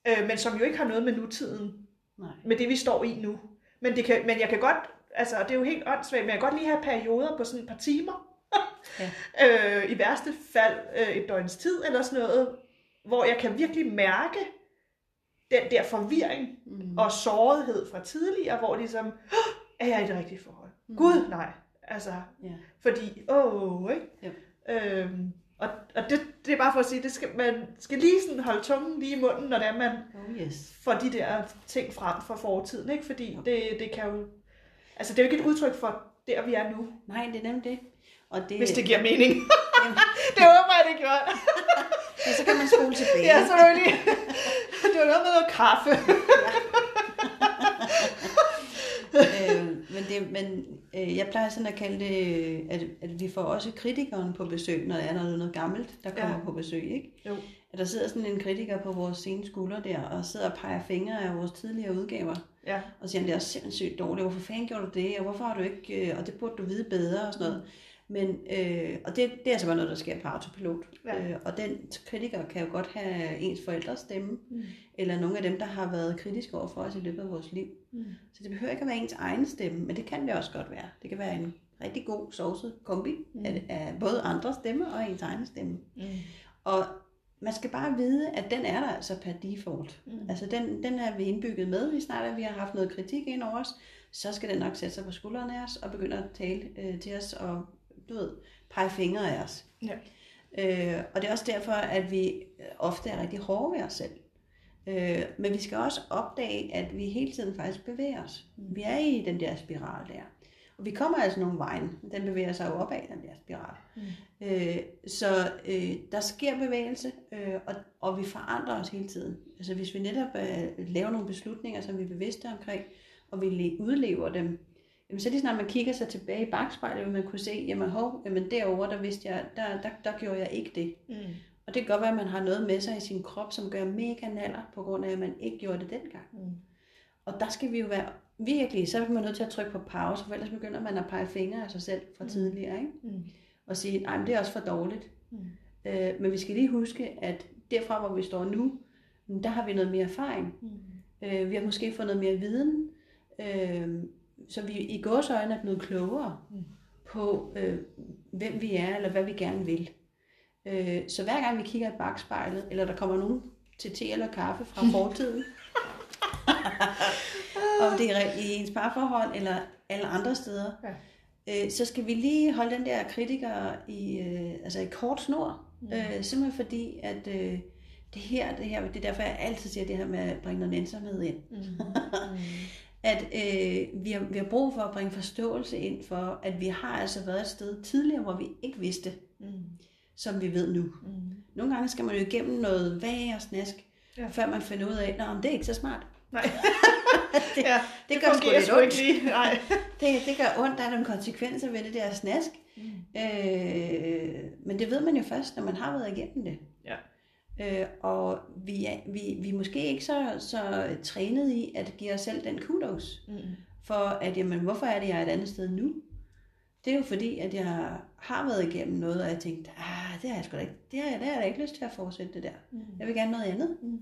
øh, men som jo ikke har noget med nutiden, Nej. med det vi står i nu. Men, det kan, men jeg kan godt, altså det er jo helt åndssvagt, men jeg kan godt lige have perioder på sådan et par timer, Ja. øh, i værste fald øh, et døgns tid eller sådan noget, hvor jeg kan virkelig mærke den der forvirring Mm. og sårighed fra tidligere, hvor ligesom, "Åh, er jeg i det rigtige forhold? Mm. Gud, nej. Altså, Ja. fordi, åh, ikke? Jo. Øhm, og og det, det er bare for at sige, det skal, man skal lige sådan holde tungen lige i munden, når det er, man Oh yes. får de der ting frem fra fortiden, ikke? Fordi det, det kan jo, altså det er jo ikke et udtryk for der, vi er nu, Nej, det er nemlig det. Og det, hvis det giver mening. Jamen, det håber jeg, det gjorde. ja, så kan man spole tilbage. Ja, selvfølgelig. Det var noget med noget kaffe. øh, men det, men øh, jeg plejer sådan at kalde det, at, at vi får også kritikeren på besøg, når der er noget, noget gammelt, der kommer Ja. på besøg. Ikke? Jo. At der sidder sådan en kritiker på vores sene skuldre der, og sidder og peger fingre af vores tidligere udgaver, Ja. og siger, det er sindssygt dårligt, hvorfor fanden gjorde du det, og hvorfor har du ikke, øh, og det burde du vide bedre, og sådan noget. Men, øh, og det, det er altså bare noget, der sker på autopilot. Ja. Øh, og den kritiker kan jo godt have ens forældres stemme, Mm. eller nogle af dem, der har været kritiske over for os i løbet af vores liv. Mm. Så det behøver ikke at være ens egen stemme, men det kan det også godt være. Det kan være en rigtig god sovset kombi Mm. mm. af, af både andres stemme og ens egen stemme. Mm. Og man skal bare vide, at den er der altså per default. Mm. Altså den, den er vi indbygget med. Vi snart at vi har haft noget kritik ind over os, så skal den nok sætte sig på skuldrene af os og begynde at tale øh, til os og du ved, pege fingre af os. Ja. Øh, og det er også derfor, at vi ofte er rigtig hårde ved os selv. Øh, men vi skal også opdage, at vi hele tiden faktisk bevæger os. Mm. Vi er i den der spiral der. Vi kommer altså nogle vejen. Den bevæger sig jo opad, den der spiral. Mm. Øh, så øh, der sker bevægelse, øh, og, og vi forandrer os hele tiden. Altså hvis vi netop øh, laver nogle beslutninger, som vi er bevidste omkring, og vi le- udlever dem, jamen så lige snart man kigger sig tilbage i bagspejlet, vil man kunne se, jamen hov, jamen derovre, der vidste jeg, der, der, der gjorde jeg ikke det. Mm. Og det kan godt være, at man har noget med sig i sin krop, som gør mega naller, på grund af, at man ikke gjorde det dengang. Mm. Og der skal vi jo være virkelig, så er man nødt til at trykke på pause, for ellers begynder man at pege fingre af sig selv fra Mm. tidligere, ikke? Mm. Og sige, nej, det er også for dårligt. Mm. Øh, men vi skal lige huske, at derfra, hvor vi står nu, der har vi noget mere erfaring. Mm. Øh, vi har måske fået noget mere viden, øh, så vi i gåsøjne er blevet klogere Mm. på, øh, hvem vi er, eller hvad vi gerne vil. Øh, så hver gang vi kigger i bagspejlet, eller der kommer nogen til te eller kaffe fra fortiden, om det er i ens parforhold eller alle andre steder, Ja. øh, så skal vi lige holde den der kritiker i, øh, altså i kort snor. Mm. Øh, simpelthen fordi, at øh, det her, det her, det er derfor, jeg altid siger det her med at bringe noget nænsomhed ind. Mm. At øh, vi, har, vi har brug for at bringe forståelse ind for, at vi har altså været et sted tidligere, hvor vi ikke vidste, Mm. som vi ved nu. Mm. Nogle gange skal man jo igennem noget og snask, Ja. ja. før man finder ud af, at det er ikke så smart. Nej, det, ja, det, gør sgu lidt ondt. lige. Nej. Det, det gør ondt, der er nogle konsekvenser ved det der snask. Mm. Øh, men det ved man jo først, når man har været igennem det. Ja. Øh, og vi er, vi, vi er måske ikke så, så trænet i at give os selv den kudos. Mm. For at, jamen, hvorfor er det, jeg er et andet sted nu? Det er jo fordi, at jeg har været igennem noget, og jeg tænkte, ah, det har jeg sgu da ikke, det har jeg, det har jeg da ikke lyst til at fortsætte det der. Mm. Jeg vil gerne noget andet. Mm.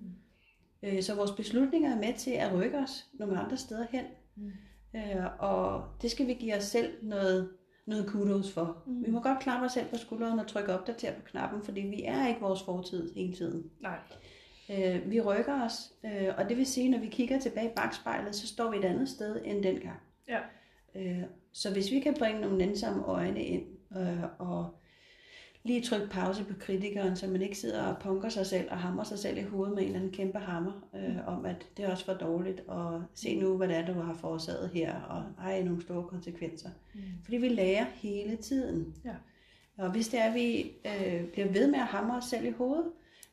Øh, så vores beslutninger er med til at rykke os nogle andre steder hen. Mm. Øh, og det skal vi give os selv noget, noget kudos for. Mm. Vi må godt klappe os selv på skulderen og trykke opdater på knappen, fordi vi er ikke vores fortid hele tiden. Nej. Øh, vi rykker os, øh, og det vil sige, når vi kigger tilbage i bagspejlet, så står vi et andet sted end dengang. Ja. Øh, så hvis vi kan bringe nogle nænsomme øjne ind, øh, og lige trykke pause på kritikeren, så man ikke sidder og punker sig selv og hammer sig selv i hovedet med en eller anden kæmpe hammer, øh, om at det er også for dårligt, og se nu, hvad det er, du har forårsaget her, og ej, nogle store konsekvenser. Mm. Fordi vi lærer hele tiden. Ja. Og hvis det er, at vi øh, bliver ved med at hamre os selv i hovedet,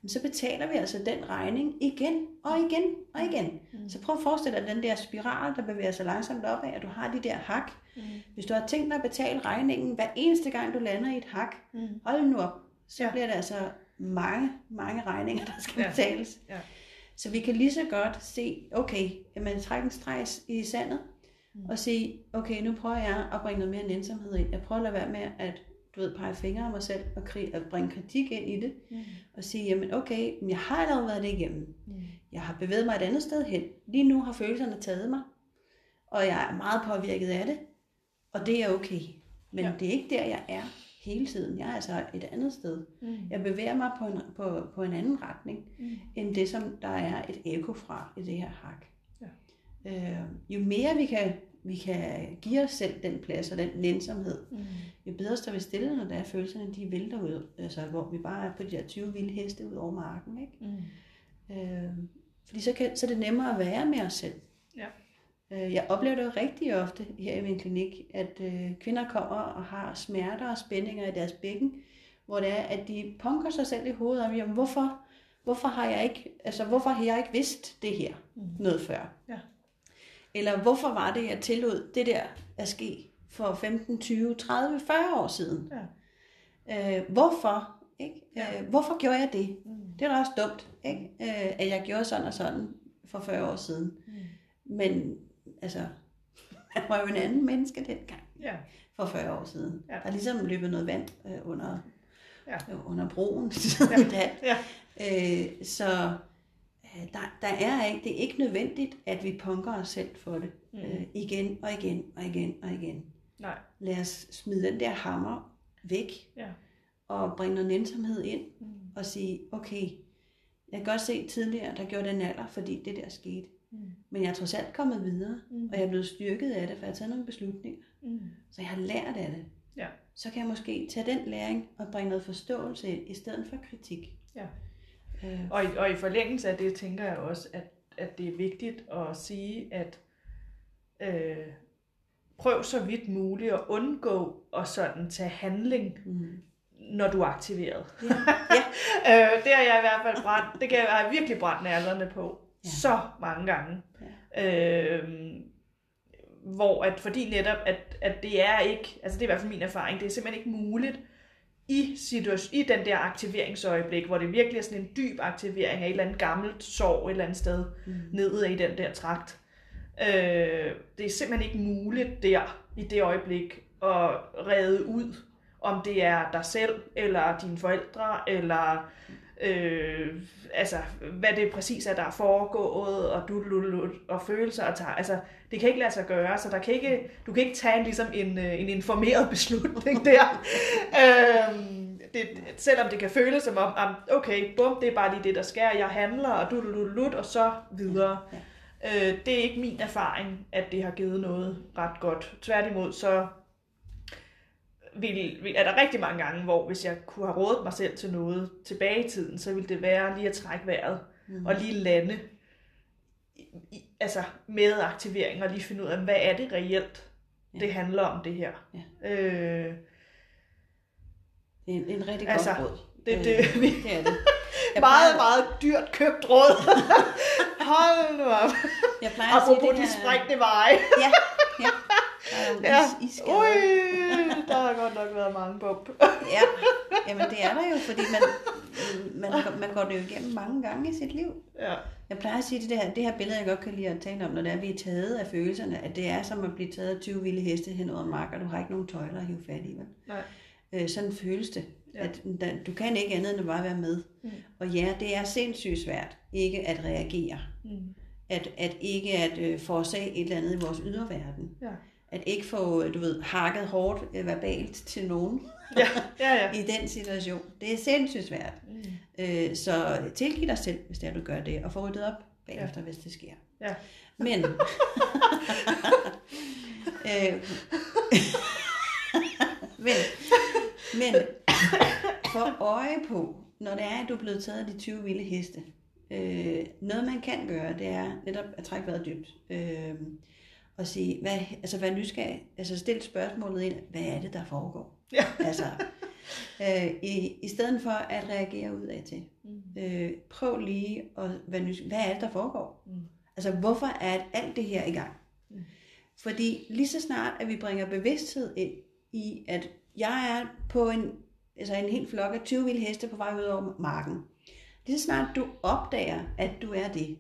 så betaler vi altså den regning igen og igen og igen. Mm. Så prøv at forestille dig den der spiral, der bevæger sig langsomt opad, at du har de der hak. Mm. Hvis du har tænkt dig at betale regningen hver eneste gang, du lander i et hak, Mm. hold nu op, så Ja. bliver det altså mange, mange regninger, der skal Ja. betales. Ja. Så vi kan lige så godt se, okay, jamen træk en streg i sandet, Mm. Og sige, okay, nu prøver jeg at bringe noget mere nænsomhed ind. Jeg prøver at lade være med at du ved, pege fingre af mig selv og, krig, og bringe kritik ind i det. Mm. Og sige, jamen okay, jeg har allerede været det igennem. Mm. Jeg har bevæget mig et andet sted hen. Lige nu har følelserne taget mig. Og jeg er meget påvirket af det. Og det er okay. Men ja. det er ikke der, jeg er hele tiden. Jeg er altså et andet sted. Mm. Jeg bevæger mig på en, på, på en anden retning, mm. end det, som der er et eko fra i det her hak. Ja. Øh, jo mere vi kan, vi kan give os selv den plads og den nænsomhed, mm. jo bedre står vi stille, når der er følelserne, de vælter ud. Altså, hvor vi bare er på de der 20 vilde heste ud over marken. Ikke? Mm. Øh, fordi så, kan, så er det nemmere at være med os selv. Ja. Øh, jeg oplever det jo rigtig ofte her i min klinik, at øh, kvinder kommer og har smerter og spændinger i deres bækken, hvor det er, at de punker sig selv i hovedet om, jamen, hvorfor, hvorfor har jeg ikke, altså hvorfor har jeg ikke vidst det her mm. noget før? Ja. Eller hvorfor var det, jeg tillod det der at ske for 15, 20, 30, 40 år siden? Ja. Øh, hvorfor? Ikke? Ja. Øh, hvorfor gjorde jeg det? Mm. Det er da også dumt, ikke? Øh, at jeg gjorde sådan og sådan for 40 år siden. Mm. Men altså, han var jo en anden menneske dengang. Ja. For 40 år siden. Ja. Der er ligesom løbet noget vand øh, under, ja. øh, under broen. ja. ja. Øh, så der, der er ikke, det er ikke nødvendigt, at vi punker os selv for det. Mm. Øh, igen og igen og igen og igen. Nej. Lad os smide den der hammer væk. Ja. Og bringe noget nænsomhed ind. Mm. Og sige, okay, jeg kan godt se tidligere, der gjorde den alder, fordi det der skete. Mm. Men jeg er trods alt kommet videre, mm. og jeg er blevet styrket af det, for jeg har taget nogle beslutninger. Mm. Så jeg har lært af det. Ja. Så kan jeg måske tage den læring og bringe noget forståelse ind, i stedet for kritik. Ja. Øh. Og, i, og i forlængelse af det, tænker jeg også, at, at det er vigtigt at sige, at øh, prøv så vidt muligt at undgå at sådan tage handling, mm. når du er aktiveret. Ja. Ja. øh, det har jeg i hvert fald brændt, det kan jeg have virkelig brændt nærlerne på ja. så mange gange. Ja. Øh, hvor at, fordi netop, at, at det er ikke, altså det er i hvert fald min erfaring, det er simpelthen ikke muligt i, situation, i den der aktiveringsøjeblik, hvor det virkelig er sådan en dyb aktivering af et eller andet gammelt sorg et eller andet sted, mm. nede i den der trakt. Øh, det er simpelthen ikke muligt der, i det øjeblik, at redde ud, om det er dig selv, eller dine forældre, eller øh, altså, hvad det præcis er, der er foregået, og du og følelser, og tager, altså, det kan ikke lade sig gøre, så der kan ikke, du kan ikke tage en, ligesom en, øh, en informeret beslutning der. øh, det, selvom det kan føles som om, okay, bum, det er bare lige det, der sker, jeg handler, og du, du, du, og så videre. Ja. Øh, det er ikke min erfaring, at det har givet noget ret godt. Tværtimod, så vil, vil, er der rigtig mange gange, hvor hvis jeg kunne have rådet mig selv til noget tilbage i tiden, så ville det være lige at trække vejret mm. og lige lande i, altså med aktivering og lige finde ud af, hvad er det reelt, ja. det handler om det her. Ja. Øh, en, en rigtig altså, godt råd. Det, det, øh, vi, det er det. Jeg meget, plejer... meget dyrt købt råd. Hold nu op. Jeg plejer at sige det her... de sprængte veje. ja, ja. Ja. Is, Ui, der har godt nok været mange bump. ja, jamen det er der jo, fordi man, man, man går det jo igennem mange gange i sit liv. Ja. Jeg plejer at sige det her, det her billede, jeg godt kan lide at tale om, når det er, at vi er taget af følelserne, at det er som at blive taget af 20 vilde heste hen over mark, og du har ikke nogen tøjler at hive fat i. Vel? Nej. Øh, sådan føles det. Ja. At, da, du kan ikke andet end at bare være med. Mm. Og ja, det er sindssygt svært ikke at reagere. Mm. At, at ikke at øh, forårsage et eller andet i vores yderverden. Ja at ikke få, du ved, hakket hårdt øh, verbalt til nogen ja, ja, ja. i den situation. Det er sindssygt svært. Mm. Øh, så tilgiv dig selv, hvis det er, du gør det, og få ryddet op bagefter, ja. hvis det sker. Ja. Men, øh, men, men for øje på, når det er, at du er blevet taget af de 20 vilde heste, øh, noget man kan gøre, det er netop at trække vejret dybt. Øh, og sige, hvad, altså være nysgerrig, altså stille spørgsmålet ind, hvad er det, der foregår? Ja. altså, øh, i, i stedet for at reagere ud af til. Mm. Øh, prøv lige at være nysgerrig, hvad er det, der foregår? Mm. Altså, hvorfor er alt det her i gang? Mm. Fordi lige så snart, at vi bringer bevidsthed ind i, at jeg er på en, altså en helt flok af 20 vilde heste på vej ud over marken. Lige så snart du opdager, at du er det,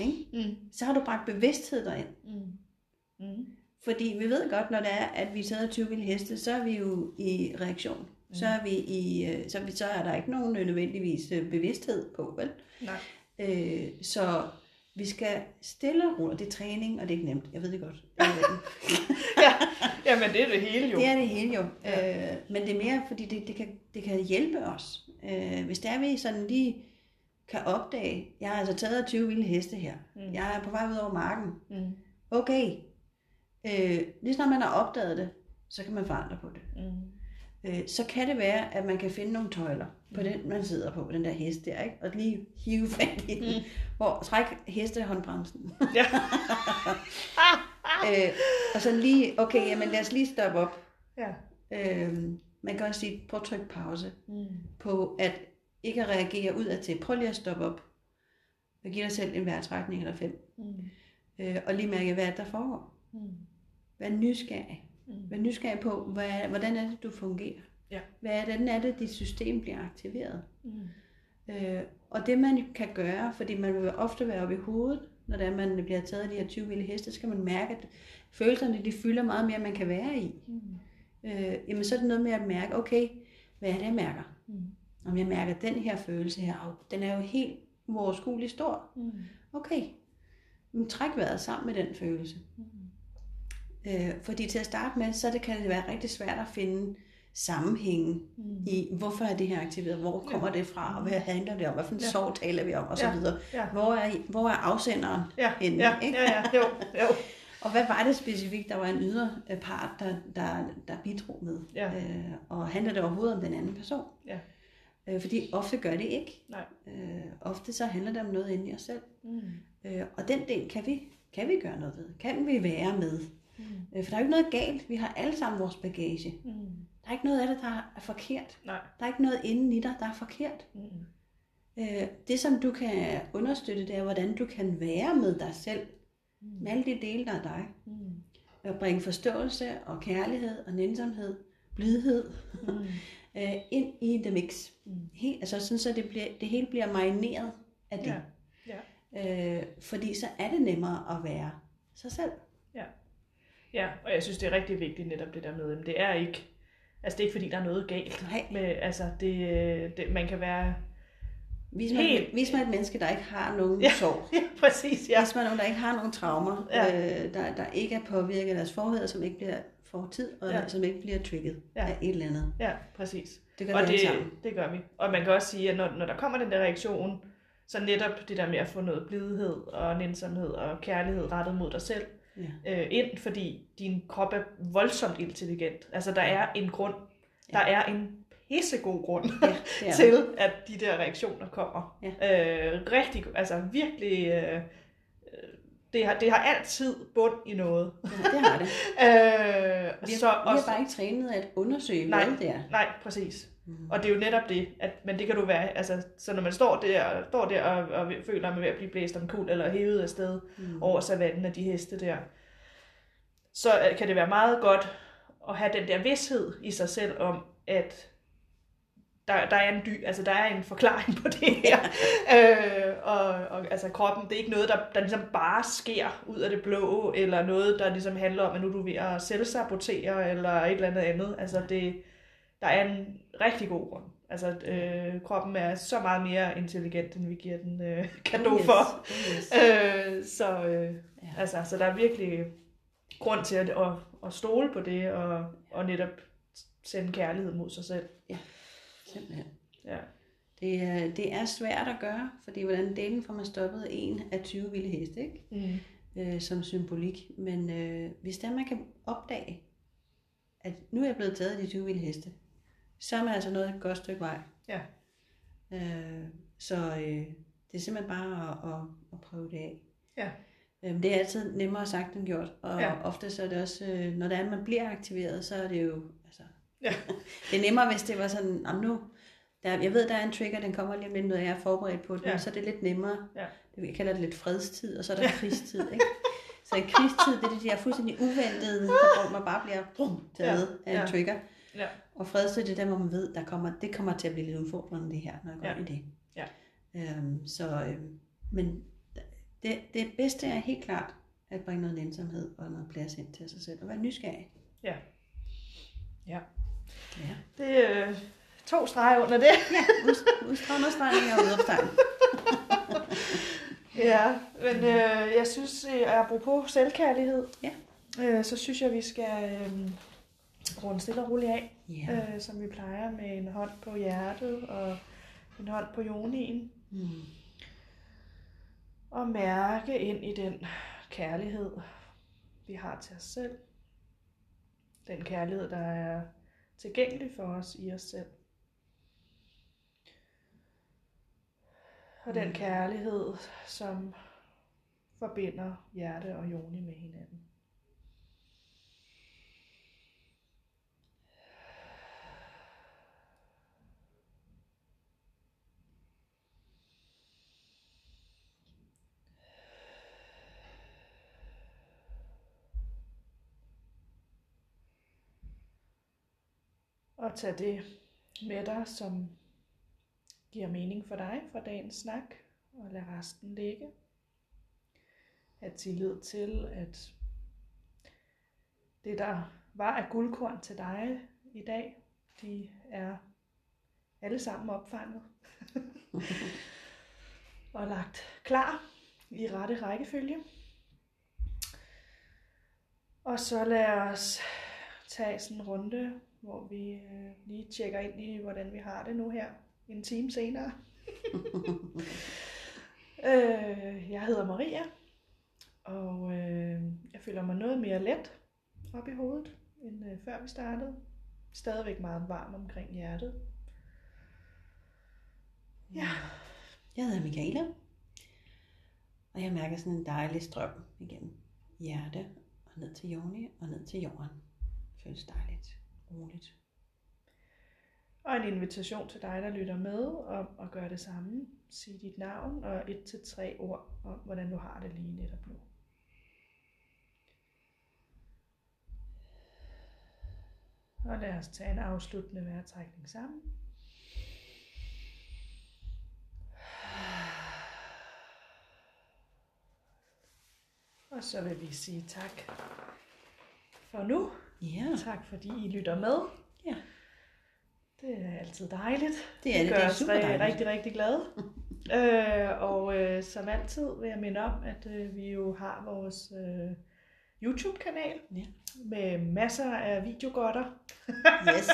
Ikke? Mm. Så har du bragt bevidsthed derind. Mm. Mm. Fordi vi ved godt, når det er, at vi sidder 20 vilde heste, så er vi jo i reaktion. Så er, vi i, øh, så, er vi, så er der ikke nogen øh, nødvendigvis øh, bevidsthed på, vel? Nej. Øh, så vi skal stille og roligt. Det er træning, og det er ikke nemt. Jeg ved det godt. Ja. Jamen, det er det hele jo. Det er det hele jo. Ja. Øh, men det er mere, fordi det, det, kan, det kan hjælpe os. Øh, hvis der vi sådan lige kan opdage, jeg har altså taget 20 vilde heste her. Mm. Jeg er på vej ud over marken. Mm. Okay. Øh, lige snart man har opdaget det, så kan man forandre på det. Mm. Øh, så kan det være, at man kan finde nogle tøjler på den, man sidder på, den der hest der, ikke? og lige hive fat i den, mm. hvor træk hestehåndbremsen. Ja. øh, og så lige, okay, jamen lad os lige stoppe op. ja. Øh, man kan også sige, prøv at trykke pause Mm. på at ikke at reagere ud af til. Prøv lige at stoppe op. Og give dig selv en vejrtrækning eller fem. Mm. Øh, og lige mærke, hvad er der foregår. Mm. Vær nysgerrig. Mm. Vær nysgerrig på, hvad, hvordan er det, du fungerer. Ja. Hvad er det, hvordan er det, dit system bliver aktiveret. Mm. Øh, og det man kan gøre, fordi man vil ofte være oppe i hovedet, når det er, man bliver taget af de her 20 vilde heste, så skal man mærke, at følelserne de fylder meget mere, end man kan være i. Mm. Øh, jamen så er det noget med at mærke, okay, hvad er det, jeg mærker? Mm. Om jeg mærker den her følelse her, den er jo helt uoverskuelig stor. Mm. Okay, men træk vejret sammen med den følelse. Mm. Øh, fordi til at starte med, så det, kan det være rigtig svært at finde sammenhængen Mm. i, hvorfor er det her aktiveret, hvor kommer det fra, og hvad handler det om, hvad for en Ja. sorg taler vi om, og så Ja. videre. Ja. Hvor er, hvor er afsenderen Ja. henne? Ja. ikke? ja, ja, jo, jo. Og hvad var det specifikt, der var en ydre øh, part, der, der, der bidrog med? Ja. Øh, og handler det overhovedet om den anden person? Ja. Øh, fordi ofte gør det ikke. Nej. Øh, ofte så handler det om noget inde i os selv. Mm. Øh, og den del kan vi, kan vi gøre noget ved. Kan vi være med. Mm. Øh, for der er jo ikke noget galt. Vi har alle sammen vores bagage. Mm. Der er ikke noget af det, der er forkert. Nej. Der er ikke noget inden i dig, der er forkert. Mm. Øh, det, som du kan understøtte, det er, hvordan du kan være med dig selv. Mm. Med alle de dele, der er dig. Mm. Og bringe forståelse og kærlighed og nænsomhed, blidhed Mm. Øh, ind i the mix. Mm. Helt, altså sådan, så det, bliver, det hele bliver marineret af det. Ja. Ja. Øh, fordi så er det nemmere at være sig selv. Ja, og jeg synes, det er rigtig vigtigt netop det der med, at det er ikke, altså det er ikke fordi, der er noget galt. Nej. Med, altså det, det, man kan være, Vis mig, Helt- vis mig et menneske, der ikke har nogen Ja. sorg. ja præcis, ja. Vis mig nogen, der ikke har nogen traumer, Ja. øh, der, der ikke er påvirket af deres forheder, som ikke bliver fortid, og Ja. ja. som ikke bliver trigget Ja. ja. af et eller andet. Ja, præcis. Det gør Og vi det, sammen. det gør vi. Og man kan også sige, at når, når der kommer den der reaktion, så netop det der med at få noget blidhed og nænsomhed og kærlighed rettet mod dig selv Ja. øh, ind, fordi din krop er voldsomt intelligent. Altså der er en grund, der er en pissegod grund Ja, er til, at de der reaktioner kommer. Ja. Øh, rigtig, altså virkelig, øh, det, har, det har altid bund i noget. Ja, det har det. Øh, Vi har, så, vi har bare ikke trænet at undersøge, Nej. hvad det er. Nej, præcis. Mm. Og det er jo netop det, at, men det kan du være, altså, så når man står der, står der og, og føler, at man er ved at blive blæst om kul eller hævet af sted Mm. over savannen af de heste der, så øh, kan det være meget godt at have den der vidshed i sig selv om, at der, der er en dy, altså der er en forklaring på det her. øh, og, og altså kroppen, det er ikke noget, der, der ligesom bare sker ud af det blå, eller noget, der ligesom handler om, at nu er du ved at selvsabotere, eller et eller andet andet. Altså det, der er en rigtig god grund. Altså øh, kroppen er så meget mere intelligent, end vi giver den øh, kado yes. for. Yes. Øh, så, øh, Ja. altså, så der er virkelig grund til at, at, at stole på det, og, og netop sende kærlighed mod sig selv. Simpelthen. Ja. Det er, det er svært at gøre, fordi hvordan delen får man stoppet en af 20 vilde heste, ikke? Mm. Øh, som symbolik. Men øh, hvis der man kan opdage, at nu er jeg blevet taget af de 20 vilde heste, så er man altså nået et godt stykke vej. Ja. Øh, så øh, det er simpelthen bare at, at, at prøve det af. Ja. Øh, det er altid nemmere sagt end gjort, og Ja. ofte så er det også, øh, når det er, at man bliver aktiveret, så er det jo, Ja. det er nemmere, hvis det var sådan, om nu, der, jeg ved, der er en trigger, den kommer lige om lidt, når jeg er forberedt på det, Ja. ja. så er det lidt nemmere. Ja. Det- Jeg kalder det lidt fredstid, og så er der krigstid, ikke? Så i krigstid, det er det, de er fuldstændig uventede, der, hvor man bare bliver brum, taget Ja. af en Ja. trigger. Ja. Og fredstid, det er der, hvor man ved, der kommer, det kommer til at blive lidt udfordrende, det her, når jeg går Ja. ind i det. Ja. Øhm, så, øhm, men Det, det bedste er helt klart at bringe noget nænsomhed og noget plads ind til sig selv og være nysgerrig. Ja. Ja. Ja. Det er øh, to streger under det. Ja, ud- udstrålerstregning og udopstegn. Ja, men øh, jeg synes, øh, apropos selvkærlighed, Ja. øh, så synes jeg, vi skal øh, runde stille og roligt af, Ja. øh, som vi plejer med en hånd på hjertet og en hånd på jonien. Mm. Og mærke ind i den kærlighed, vi har til os selv. Den kærlighed, der er tilgængelig for os i os selv. Og den Mm. kærlighed, som forbinder hjerte og joni med hinanden. Og tag det med dig, som giver mening for dig fra dagens snak, og lad resten ligge. Ha' tillid til, at det, der var af guldkorn til dig i dag, de er alle sammen opfanget og lagt klar i rette rækkefølge. Og så lad os tage sådan en runde, hvor vi øh, lige tjekker ind i, hvordan vi har det nu her, en time senere. øh, jeg hedder Maria, og øh, jeg føler mig noget mere let op i hovedet, end øh, før vi startede. Stadigvæk meget varm omkring hjertet. Ja. Jeg hedder Michaela, og jeg mærker sådan en dejlig strøm igennem hjerte og ned til jorden og ned til jorden. Det føles dejligt, muligt. Og en invitation til dig, der lytter med, om at gøre det samme. Sig dit navn og et til tre ord om, hvordan du har det lige netop nu. Og lad os tage en afsluttende vejrtrækning sammen. Og så vil vi sige tak for nu. Ja, Tak fordi I lytter med. Ja. Det er altid dejligt. det er det. gør Det er os super rigtig, dejligt. rigtig, rigtig glade. øh, og øh, som altid vil jeg minde om, at øh, vi jo har vores øh, YouTube-kanal Ja. med masser af videogodter. Yes.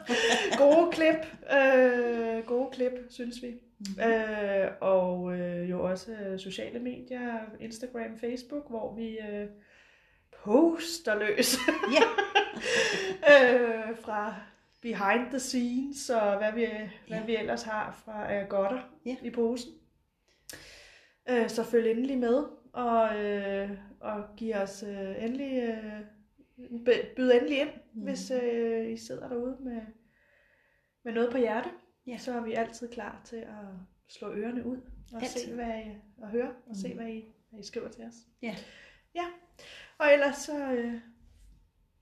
gode klip, øh, gode klip, synes vi. Mhm. Øh, og øh, jo også øh, sociale medier, Instagram, Facebook, hvor vi øh, poster løs Ja. øh, fra behind the scenes og hvad vi, hvad Ja. vi ellers har fra øh, godter Ja. i posen. Øh, så følg endelig med og, øh, og giv os øh, endelig, øh, byd endelig ind, mm. hvis øh, I sidder derude med, med noget på hjerte. Ja. Så er vi altid klar til at slå ørerne ud og Altid. se, hvad I, og høre og se, Mhm. hvad I, hvad I skriver til os. Ja. Ja, og ellers så øh,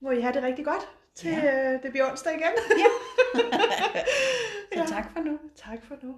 må I have det rigtig godt, til Ja. øh, det bliver onsdag igen. Så Ja. tak for nu. Tak for nu.